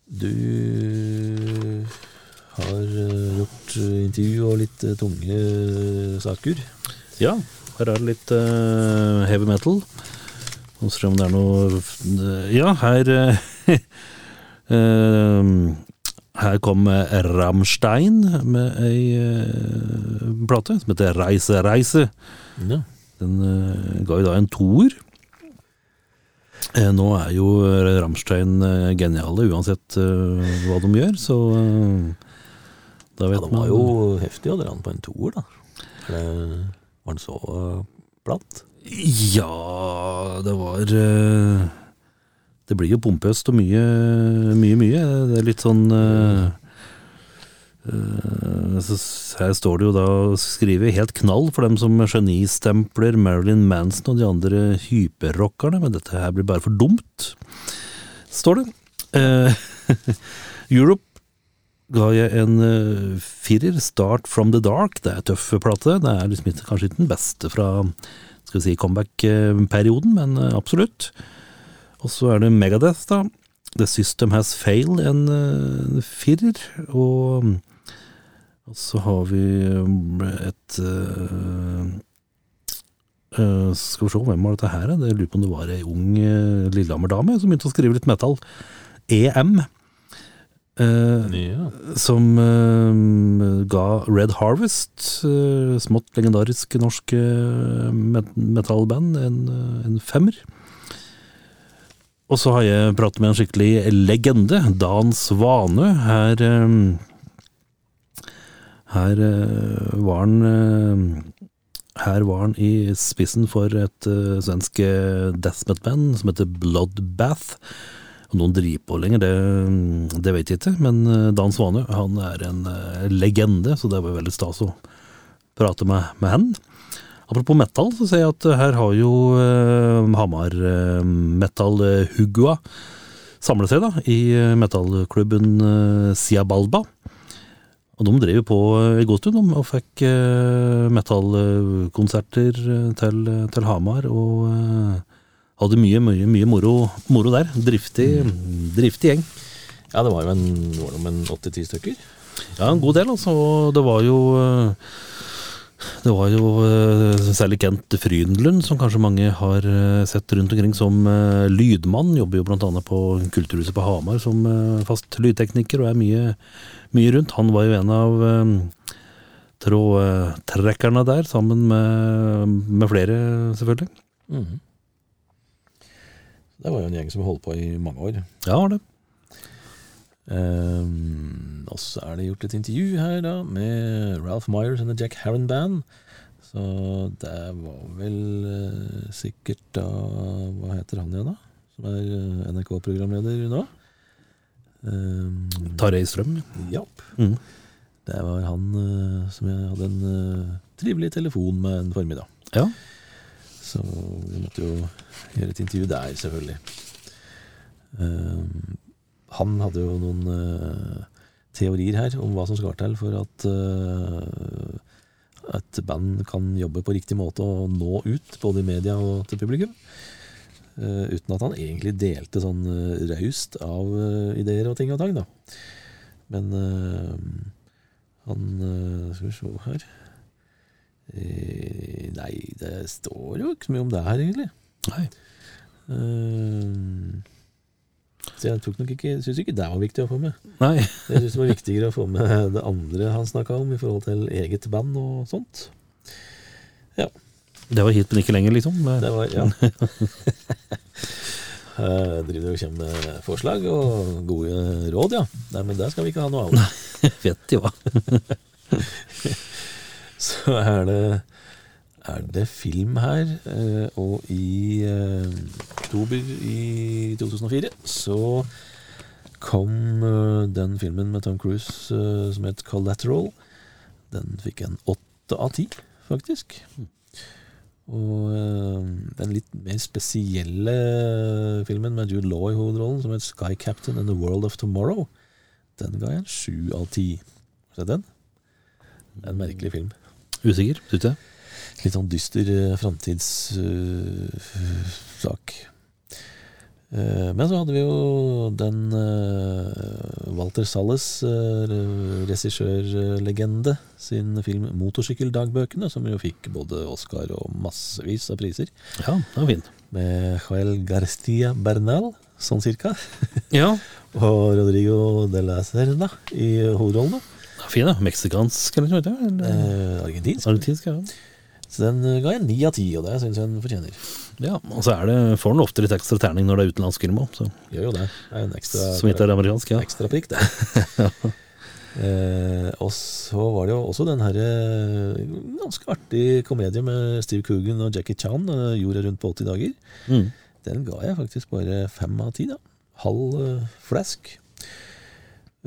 Du har eh, gjort eh, intervju og litt eh, tunge saker. ja. Her er det litt heavy metal. Og se om det er noe Ja, her eh, eh, Her kom Ramstein Rammstein med ei plate som heter Reise, reise. Ja. Den ga jo da en toer. Eh, nå er jo Rammstein eh, geniale uansett eh, hva de gjør, så da ja, man ja, man var jo heftig å dra den på en toer, da. Det var den så platt. Ja, det var Det blir jo pompøst og mye, mye, mye. Det er litt sånn så Her står det jo da skrevet helt knall for dem som genistempler Marilyn Manson og de andre hyperrockerne, men dette her blir bare for dumt, står det. Eh, Europe ga jeg en eh, firer. Start from the dark. Det er tøff plate. Det er liksom kanskje ikke den beste fra skal vi si comeback-perioden, men eh, absolutt. Og så er det Megadeth, da. The System Has Failed, en eh, firer. Og, og så har vi eh, et Uh, Skal vi se, hvem var dette her? Det Jeg lurer på om det var ei ung uh, Lillehammer-dame som begynte å skrive litt metal. EM. Uh, Ja. som ga Red Harvest, smått legendarisk norsk met metallband, en, en femmer. Og så har jeg pratet med en skikkelig legende, Dan Svanø. Her, her eh, var han eh, Her var han i spissen for et uh, svensk eh, death metal-band som heter Bloodbath. Om noen driver på lenger, det, det vet jeg ikke, men Dan Svanø han er en uh, legende, så det var veldig stas å prate med, med han. Apropos metal, så ser jeg at her har jo uh, Hamar uh, Metal Hugua samlet seg da, i metallklubben Siabalba. Og de drev jo på eh, en god stund og fikk eh, metallkonserter eh, til, til Hamar, og eh, hadde mye, mye, mye moro, moro der. Driftig, driftig gjeng. ja, det var jo en, var det en åtte-ti stykker. Ja, en god del, altså. Og det var jo eh, Det var jo eh, særlig Kent Frydenlund, som kanskje mange har eh, sett rundt omkring som eh, lydmann. Jobber jo annet på Kulturhuset på Hamar som fast lydtekniker, og er mye, mye rundt. Han var jo en av trådtrekkerne der, sammen med, med flere, selvfølgelig. Mm. Det var jo en gjeng som holdt på i mange år. Ja, var det. Um, og så er det gjort et intervju her da med Ralph Myers and the Jack Harron Band. Så det var vel uh, sikkert da Hva heter han igjen, da? Som er uh, NRK-programleder nå? Um, Tarjei Strøm. Ja. Mm. Det var han uh, som jeg hadde en trivelig telefon med en formiddag. Ja. Så vi måtte jo gjøre et intervju der, selvfølgelig. Ehm, han hadde jo noen uh, teorier her om hva som skal til for at uh, et band kan jobbe på riktig måte og nå ut, både i media og til publikum. Uh, uten at han egentlig delte sånn uh, raust av uh, ideer og ting og tang, da. Men han Skal vi se her nei, det står jo ikke så mye om det her, egentlig. Nei. Eh, så jeg tok nok ikke syns ikke det var viktig å få med. Nei. Jeg syns det var viktigere å få med det andre han snakka om i forhold til eget band og sånt. Ja. Det var hit, men ikke lenger, liksom. Det var, ja. Jeg driver og kommer med forslag og gode råd, ja. Nei, men det skal vi ikke ha noe av. Vet jo hva. Så er det, er det film her, eh, og i eh, oktober i 2004 så kom eh, den filmen med Tom Cruise som het Collateral. Den fikk en åtte av ti, faktisk. Og den litt mer spesielle filmen med Jude Law i hovedrollen, som het Sky Captain and the World of Tomorrow, den ga jeg en sju av ti. Har du sett den? En merkelig film. Usikker, syns jeg. Litt sånn dyster uh, framtidssak. Eh, men så hadde vi jo den eh, Walter Salles, regissørlegende, sin film 'Motorsykkeldagbøkene', som jo fikk både Oscar og massevis av priser. Ja, det var fint. Med Joel Garcia Bernal, sånn cirka. Ja, Og Rodrigo de la Serna i hovedrollene. fin, da. Meksikansk, eller noe? Eh, argentinsk. Argentinsk, ja. Så den eh, ga jeg ni av ti, og det syns jeg den fortjener. Ja, og så er det, får den ofte litt ekstra terning når det er utenlandsk film òg, Gjør jo det. Det er en ekstra som ikke er amerikansk. ja. Ekstra prikk, det. eh, og så var det jo også den herre ganske artig komedie med Steve Coogan og Jackie Chan, eh, 'Jorda rundt på 80 dager'. Mm. Den ga jeg faktisk bare fem av ti, da. Halv flesk. flask. Eh,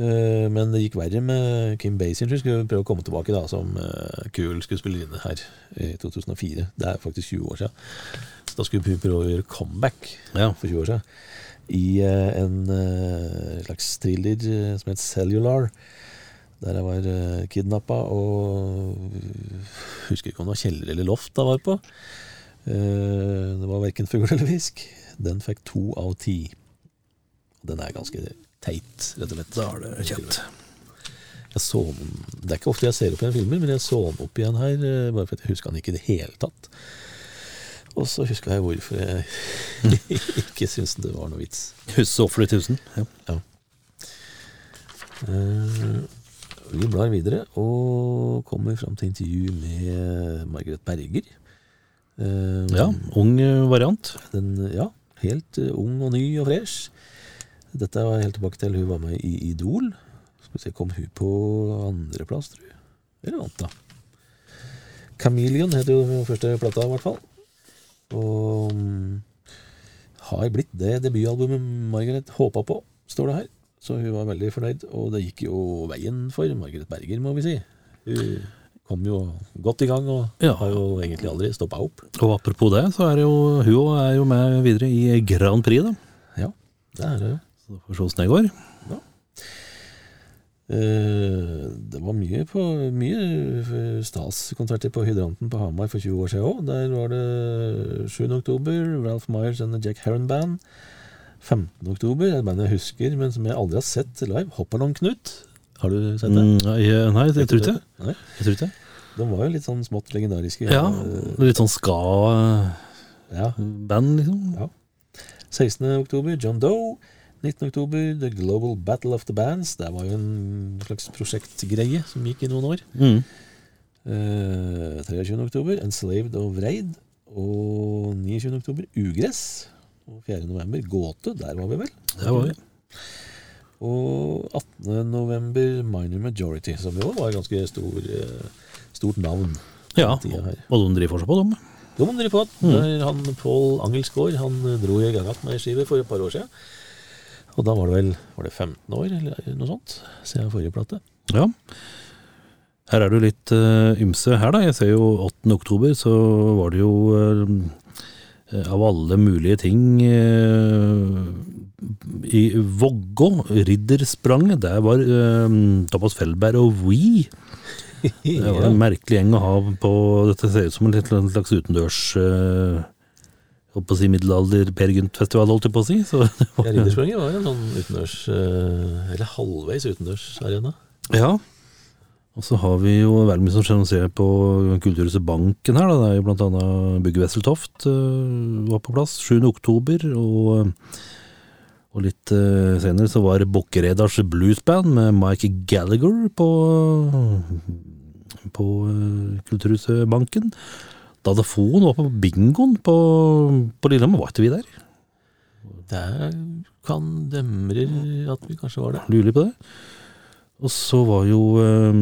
men det gikk verre med Kim Basinger. Skulle prøve å komme tilbake da som eh, kul skuespillerinne her i 2004. Det er faktisk 20 år siden. Så da skulle vi prøve å gjøre comeback Ja. for 20 år siden. I eh, en eh, slags thriller eh, som het Cellular. Der jeg var kidnappa og Husker ikke om det var kjeller eller loft jeg var på. Eh, det var verken fugl eller fisk. Den fikk to av ti. Den er ganske teit, rett og slett. Da er det kjent. Jeg så den, Det er ikke ofte jeg ser opp igjen filmer, men jeg så den opp igjen her, eh, bare for at jeg huska den ikke i det hele tatt. Og så huska jeg hvorfor jeg ikke syntes det var noe vits. Husse offer i tusen. Ja. Eh, vi blar videre og kommer fram til intervju med Margaret Berger. Uh, ja, ung variant. Den, ja, helt ung og ny og fresh. Dette var helt tilbake til hun var med i Idol. Skal vi se, Kom hun på andreplass, tror jeg? Eller vant, da. Chameleon heter jo den første plata, i hvert fall. Og mm, har blitt det debutalbumet Margaret håpa på, står det her. Så hun var veldig fornøyd, og det gikk jo veien for Margaret Berger, må vi si. Hun kom jo godt i gang, og Ja. har jo egentlig aldri stoppa opp. Og apropos det, så er jo hun er jo med videre i Grand Prix, da. Ja, det er det jo. Så da får vi se åssen det går. Ja. Det var mye, på, mye staskonserter på Hydranten på Hamar for 20 år siden òg. Der var det 7. oktober, Ralph Myers and the Jack Heron Band. 15. oktober, et band jeg husker, men som jeg aldri har sett live. Hopperlong Knut. Har du sett det? Mm, nei, nei, jeg tror ikke det. Jeg tror ikke. De var jo litt sånn smått legendariske. Ja, Eh, litt sånn ska-band, ja. liksom. Ja. 16. oktober, John Doe. 19. oktober, The Global Battle of the Bands. Det var jo en slags prosjektgreie som gikk i noen år. Mm. Uh, 23. oktober, Enslaved og Vreid. Og 29. oktober, Ugress. Og 4. november, Gåte. Der var vi vel? Der var vi. Og 18. november, Minor Majority, som jo var et ganske stor, eh, stort navn. Ja, og de driver fortsatt på, dem. De driver på. Der Han Pål Angelsgaard han dro i gang igjen med skive for et par år siden. Og da var det vel var det 15 år, eller noe sånt, siden forrige plate. Ja. Her er det jo litt uh, ymse her, da. Jeg ser jo 8. oktober, så var det jo uh, av alle mulige ting uh, I Vågå, Ridderspranget, der var Thomas Felberg og We. Det var en merkelig gjeng å ha på Dette ser ut som en slags utendørs Holdt på å si middelalder Per Gynt-festival, holdt jeg på å si. Så var, Ja, var en sånn utendørs, eh, eller halvveis utendørsarena. Ja. Og så har vi jo veldig mye som skjer på Kulturhuset Banken her. Da. Det er jo blant annet Bugge Wesseltoft øh, var på plass 7. oktober. Og, og litt senere så var Bokkeredars bluesband med Mike Gallagher på, på Kulturhuset Banken. Dadafoen var på bingoen på, på Lillehammer. Var ikke vi der? Det kan demre at vi kanskje var der. Lurer på det. Og så var jo eh,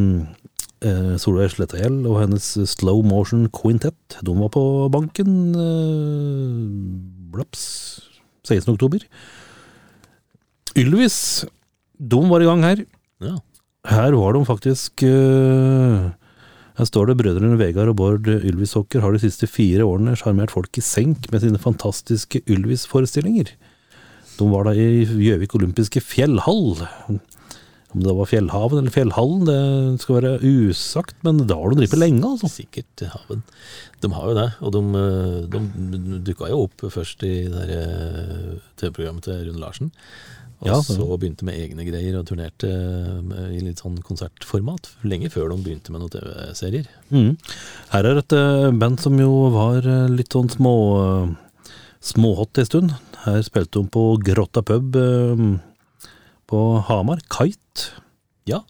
eh, Solveig Slettahjell og hennes Slow Motion Quintet. De var på banken eh, blaps 16. oktober. Ylvis, de var i gang her. Ja. Her var de faktisk eh, Her står det brødrene Vegard og Bård Ylvis-Hokker har de siste fire årene sjarmert folk i senk med sine fantastiske Ylvis-forestillinger. De var da i Gjøvik olympiske fjellhall. Om det var Fjellhaven eller Fjellhallen, det skal være usagt, men da har de drevet lenge, altså. Sikkert haven. De har jo det, og de, de dukka jo opp først i det eh, TV-programmet til Rune Larsen. Og Ja, så. så begynte med egne greier og turnerte med, i litt sånn konsertformat. Lenge før de begynte med noen TV-serier. Mm. Her er et eh, band som jo var eh, litt sånn små småhot en stund. Her spilte hun på Grotta pub eh, på Hamar, Kite. Ja,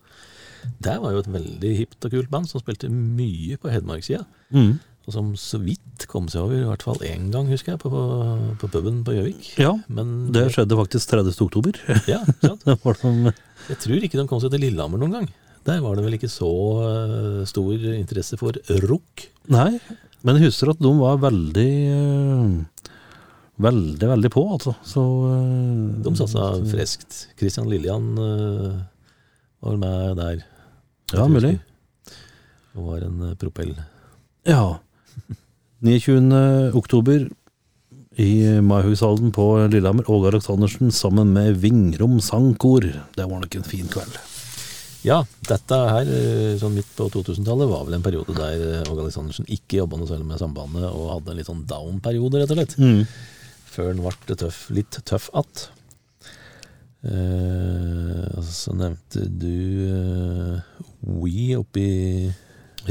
det var jo et veldig hipt og kult band som spilte mye på Hedmarkssida. Mm. Og som så vidt kom seg over, i hvert fall én gang, husker jeg, på, på, på puben på Gjøvik. Ja, Men det skjedde faktisk 30. oktober. Ja, sant? Jeg tror ikke de kom seg til Lillehammer noen gang. Der var det vel ikke så eh, stor interesse for rock. nei, men jeg husker at de var veldig eh, Veldig, veldig på, altså. Så eh, De satsa friskt. Christian Lillian var med der. Ja, mulig. Og var en propell. Ja. 29. oktober i Maihushallen på Lillehammer. Åge Aleksandersen sammen med Vingrom sangkor. Det var nok en fin kveld. Ja, dette her, eh, sånn midt på 2000-tallet, var vel en periode der eh, Åge Aleksandersen ikke jobba noe særlig med Sambandet, og hadde en litt sånn down-periode, rett og slett. Mm. Før den ble tøff, litt tøff att. Eh, så nevnte du eh, We oppi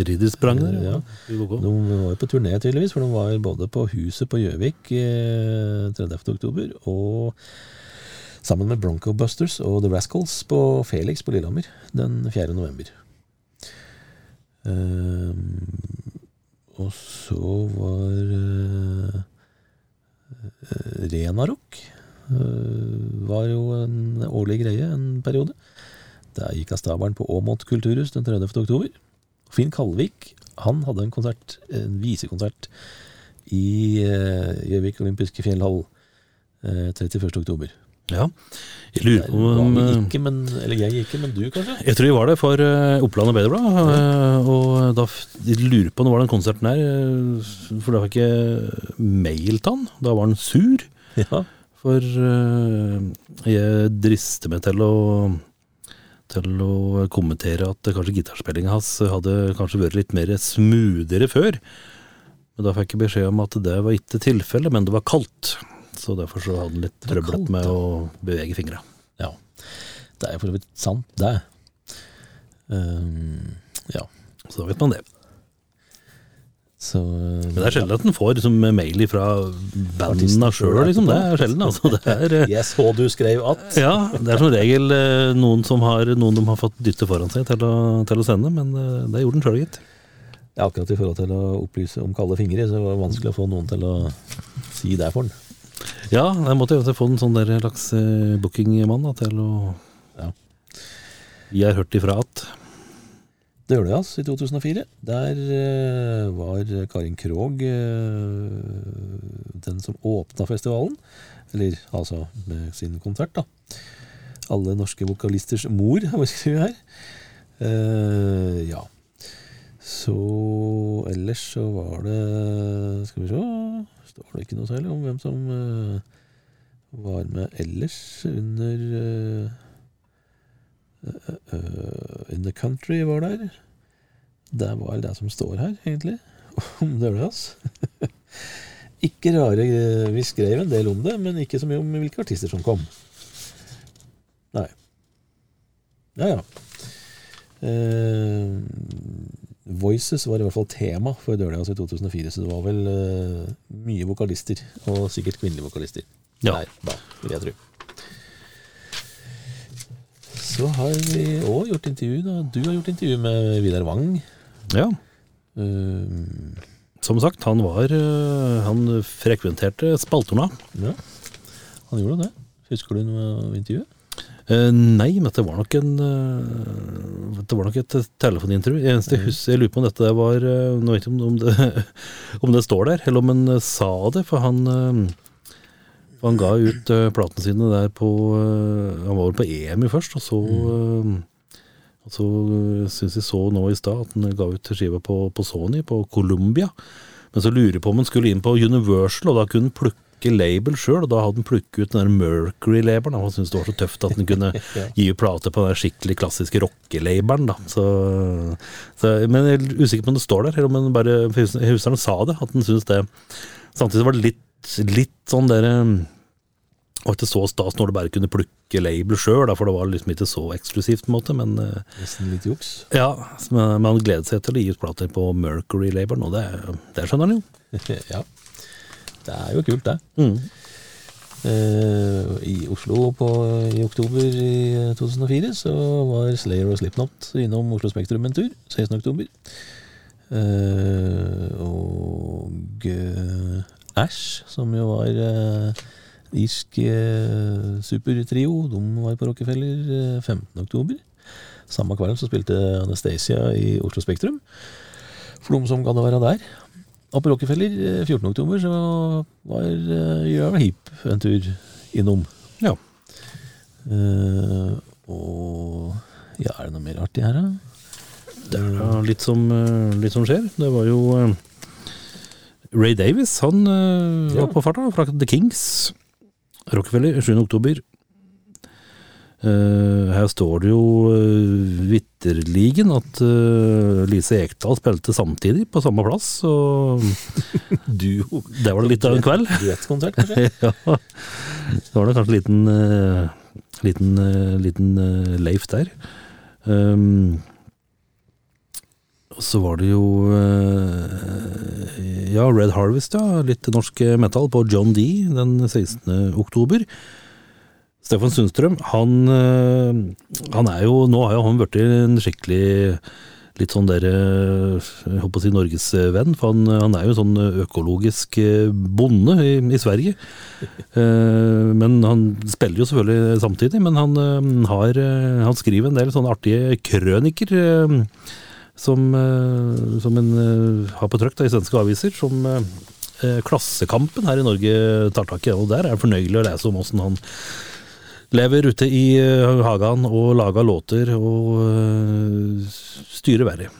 Riddersprang der, Ja. De var jo på turné, tydeligvis, for de var både på Huset på Gjøvik eh, 30. oktober, og sammen med Bronco Busters og The Rascals på Felix på Lillehammer den 4. november. Eh, og så var uh, eh, Renarok eh, var jo en årlig greie en periode. Der gikk av stabelen på Åmot kulturhus den 30. oktober. Finn Kalvik han hadde en konsert, en visekonsert i eh, Gjøvik olympiske fjellhall eh, 31. oktober. Ja. Jeg lurer på om vi eh, ikke, men, eller jeg ikke, men du kanskje? Jeg tror vi var det for Oppland Arbeiderblad, Ja. og da jeg lurer på når var den konserten her, eh, for da fikk jeg mail til han. Da var han sur, Ja. for eh, jeg drister meg til å til å kommentere at kanskje gitarspillinga hans hadde kanskje vært litt mer smoothere før. Men da fikk jeg beskjed om at det var ikke tilfellet, men det var kaldt. Så derfor så hadde han litt Det var trøblet kaldt, med å bevege fingra. ja. Det er for så vidt sant, det. Um, ja. Så da vet man det. Så Men det er sjelden at en får liksom, mail fra bandene sjøl, liksom. Det er sjelden, altså. Det er, eh, Jeg så du skrev at. ja, det er som regel eh, noen som har noen de har fått dytte foran seg til å, til å sende, men eh, det gjorde den sjøl, gitt. Ja, akkurat i forhold til å opplyse om kalde fingre, så var det vanskelig å få noen til å si det for den. Ja, jeg måtte jo få en sånn der slags eh, bookingmann til å Ja. Vi har hørt ifra at Det gjorde det, altså, i 2004. Der uh, var Karin Krogh uh, den som åpna festivalen. Eller altså med sin konsert, da. Alle norske vokalisters mor, har vi skrevet her. Uh, ja. Så ellers så var det Skal vi se Står det ikke noe særlig om hvem som var med ellers under In the Country var der. Det var det som står her, egentlig, om Dølhas. ikke rare eh, Vi skrev en del om det, men ikke så mye om hvilke artister som kom. Nei. Ja, ja. Eh, Voices var i hvert fall tema for Dølhas i 2004, så det var vel eh, mye vokalister, og sikkert kvinnelige vokalister. Ja. Der, da, vil jeg tro. Så har vi òg gjort intervju. da Du har gjort intervju med Vidar Wang. Ja, Uh, som sagt, han var eh, Han frekventerte spaltorna. ja, han gjorde det. Husker du noe av intervjuet? Eh, nei, men det var nok en uh, Det var nok et telefonintervju. Jeg jeg lurer på om dette var uh, Nå vet jeg ikke om det, om det står der, eller om han sa det, for han for han ga ut uh, platene sine der på uh, Han var vel på EM først, og så eh, og så syns jeg så nå i stad at han ga ut skiva på, på Sony, på Columbia. Men så lurer jeg på om han skulle inn på Universal, og da kunne han plukke label sjøl. Og da hadde han plukket ut den der Mercury-labelen. Han syntes det var så tøft at han kunne gi ut plate på den skikkelig klassiske rockelabelen. da. Så, så, men jeg er usikker på om det står der, eller om han bare jeg husker han sa det, at han syntes det Samtidig var det litt, litt sånn der um, det var ikke så stas når du bare kunne plukke label sjøl, for det var liksom ikke så eksklusivt, på en måte. Men eh, Nesten litt juks. ja, men han gleder seg til å gi ut plater på Mercury-labelen, og det, det skjønner han jo. ja. Det er jo kult, det. Mm. Uh, I Oslo på, i oktober i 2004 så var Slayer og Slipknot innom Oslo Spektrum en tur. 16. oktober. Uh, og eh, Ash, som jo var eh, irsk eh, supertrio, de var på Rockefeller eh, 15. oktober. Samme kvelden så spilte Anastacia i Oslo Spektrum. For de som gadd å være der. Og på Rockefeller eh, 14. oktober så var uh, Gjøa Heap en tur innom. Ja. Uh, og ja, er det noe mer artig her, da? Det er da litt som, eh, litt som skjer. Det var jo eh, Ray Davis, han eh, Ja. var på farta fra The Kings. Rockefeller 7. oktober. Eh, her står det jo uh, vitterligen at uh, Lise Ekdal spilte samtidig på samme plass, og du, det var det litt av en kveld. Duettkonsert, kanskje? ja. Det var da kanskje en liten, uh, liten, liten Leif der. Um, og så var det jo eh, Ja, Red Harvest, ja. Litt norsk metal på John D den 16. oktober. Stefan Sundstrøm, han, eh, han er jo Nå har jo han blitt en skikkelig litt sånn der Jeg holdt på å si norgesvenn, for han, han er jo sånn økologisk eh, bonde i, i Sverige. Eh, men han spiller jo selvfølgelig samtidig, men han, eh, har, eh, han skriver en del sånne artige krøniker. eh, som, eh, som en eh, har på trykk i svenske aviser, som eh, Klassekampen her i Norge tar tak i. Og der er det fornøyelig å lese om åssen han lever ute i hagen og lager låter og styrer været.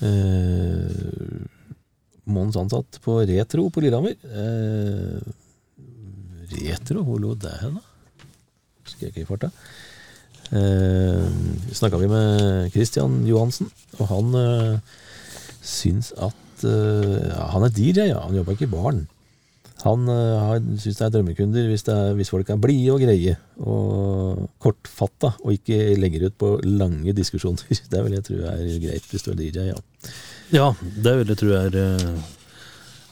Eh, Mons ansatt på Retro på Lillehammer. Eh, retro, hvor lå det hen, da? Husker jeg ikke i farta. Eh, Snakka vi med Christian Johansen, og han eh, syns at eh, Han er DJ, ja. Han jobber ikke i baren. Han eh, syns det er drømmekunder hvis, det er, hvis folk er blide og greie og kortfatta, og ikke legger ut på lange diskusjoner. Det vil jeg tro er greit hvis du er DJ, ja. Ja, det vil jeg tro er eh,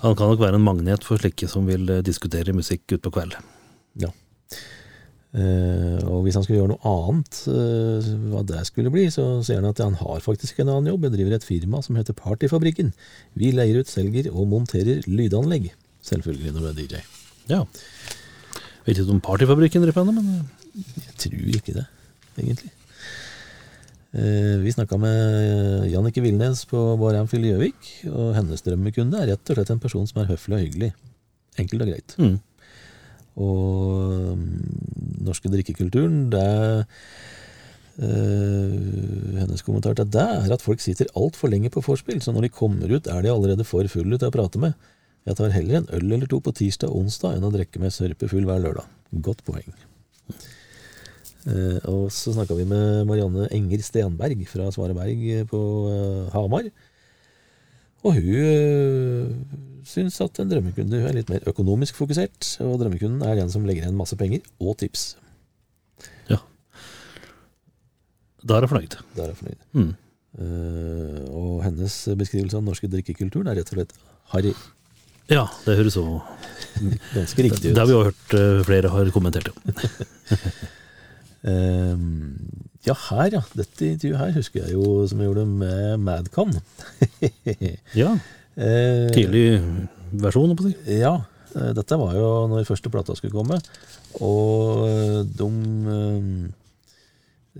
Han kan nok være en magnet for slike som vil eh, diskutere musikk utpå kveld. Ja. Eh, og hvis han skulle gjøre noe annet, uh, hva det skulle bli, så ser han at han har faktisk en annen jobb. Jeg driver et firma som heter Partyfabrikken. Vi leier ut, selger og monterer lydanlegg. Selvfølgelig når du er DJ. Ja. Vet ikke om Partyfabrikken driver det, men eh, Jeg tror ikke det, egentlig. Uh, vi snakka med Jannike Vilnes på Bar Amfil Gjøvik, og hennes drømmekunde er rett og slett en person som er høflig og hyggelig. Enkelt og greit. mm. Og mm, norske drikkekulturen, det eh, Hennes kommentar til det er at folk sitter altfor lenge på vorspiel, så når de kommer ut, er de allerede for fulle til å prate med. Jeg tar heller en øl eller to på tirsdag og onsdag enn å drikke meg sørpefull hver lørdag. Godt poeng. Uh, og så snakka vi med Marianne Enger Stenberg fra Svareberg på uh, Hamar. Og hun syns at en drømmekunde er litt mer økonomisk fokusert, og drømmekunden er den som legger igjen masse penger og tips. ja. Da er jeg fornøyd. Da er jeg fornøyd. Mm. Uh, og hennes beskrivelse av den norske drikkekulturen er rett og slett harry. Ja, det høres så Ganske riktig Det har vi jo hørt uh, flere har kommentert. Ja. Eh, ja, her, ja. Dette intervjuet her husker jeg jo som jeg gjorde med Madcon. ja. Eh, Tidlig versjon, holdt på å si. Ja, eh, dette var jo når første plata skulle komme, og eh, de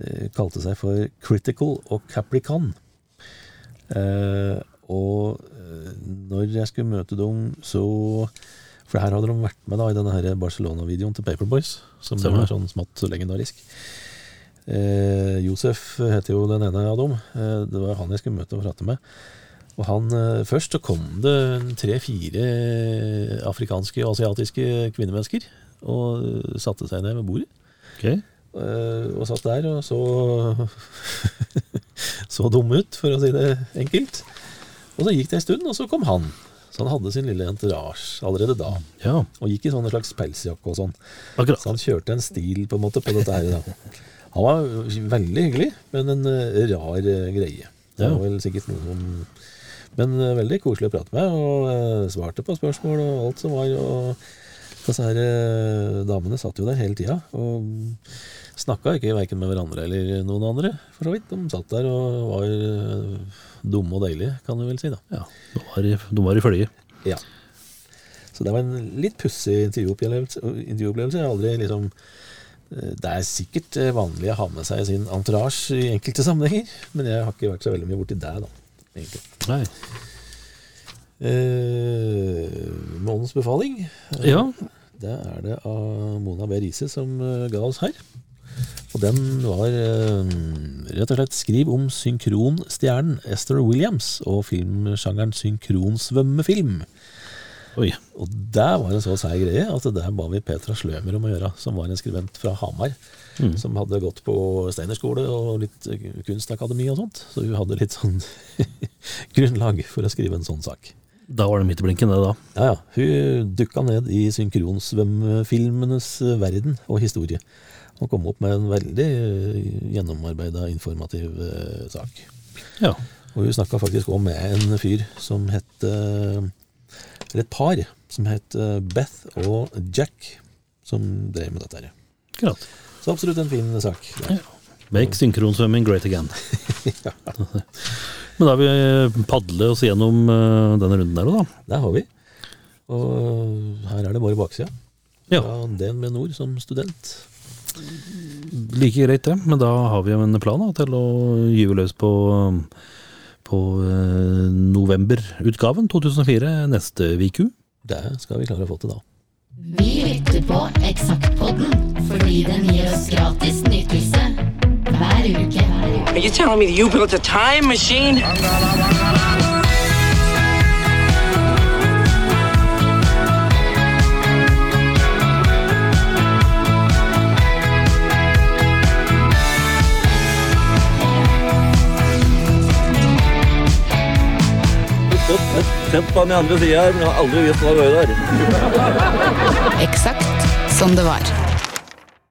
eh, kalte seg for Critical og Caprican. Eh, og eh, når jeg skulle møte dem, så For her hadde de vært med da i denne Barcelona-videoen til Paperboys, som Stemmer. er sånn smått legendarisk. Eh, Josef heter jo den ene av dem. Eh, det var han jeg skulle møte og prate med. Og han, eh, Først så kom det tre-fire afrikanske og asiatiske kvinnemennesker og eh, satte seg ned ved bordet. Ok. eh, Og satt der og så så dumme ut, for å si det enkelt. Og så gikk det en stund, og så kom han. Så han hadde sin lille entourage allerede da. Ja, Og gikk i sånne slags pelsjakke og sånn. akkurat. Så han kjørte en stil på en måte på dette her. Da. Han var veldig hyggelig, men en rar greie. Det var vel sikkert noe som Men eh, veldig koselig å prate med, og eh, svarte på spørsmål og alt som var. Og disse her eh, damene satt jo der hele tida og snakka ikke verken med hverandre eller noen andre, for så vidt. De satt der og var dumme og deilige, kan du vel si, da. Ja, de var i, de var i følge. Ja. Så det var en litt pussig intervjuopplevelse. intervjuopplevelse. Jeg har aldri liksom Det er sikkert vanlig å ha med seg sin entourage i enkelte sammenhenger, men jeg har ikke vært så veldig mye borti det, da. Egentlig. Nei. Eh, Månens befaling, Ja, det er det av Mona B. Riise som eh, ga oss her. Og den var eh, rett og slett skriv om synkronstjernen Esther Williams og filmsjangeren synkronsvømmefilm. Oi. Og det var en så seig greie at der ba vi Petra Slømer om å gjøre, som var en skribent fra Hamar. Som hadde gått på Steinerskole og litt eh, kunstakademi og sånt. Så hun hadde litt sånn grunnlag for å skrive en sånn sak. Da var det midt i blinken, det da. Ja, ja. Hun dukka ned i synkronsvømmefilmenes eh, verden og historie. Og kom opp med en veldig gjennomarbeida, informativ eh, sak. Ja. Og hun snakka faktisk òg med en fyr som het eh, Eller et par som het eh, Beth og Jack, som drev med dette her. Akkurat. Så absolutt en fin sak. Ja. Make synkronsvømming great again. Men da har vi padlet oss gjennom eh, denne runden der òg, da. Det har vi. Og her er det bare baksida. Ja. Fra DNB Nord som student. Like greit det, men da har vi jo en plan da, til å gyve løs på, på eh, novemberutgaven 2004 neste uke. Det skal vi klare å få til da. Vi lytter på Eksaktpodden fordi den gir oss gratis nytelse hver uke. Hver uke. Are you telling me you built a time machine? Sett på den andre sida her, men jeg har aldri visst hva det var der. Eksakt som det var.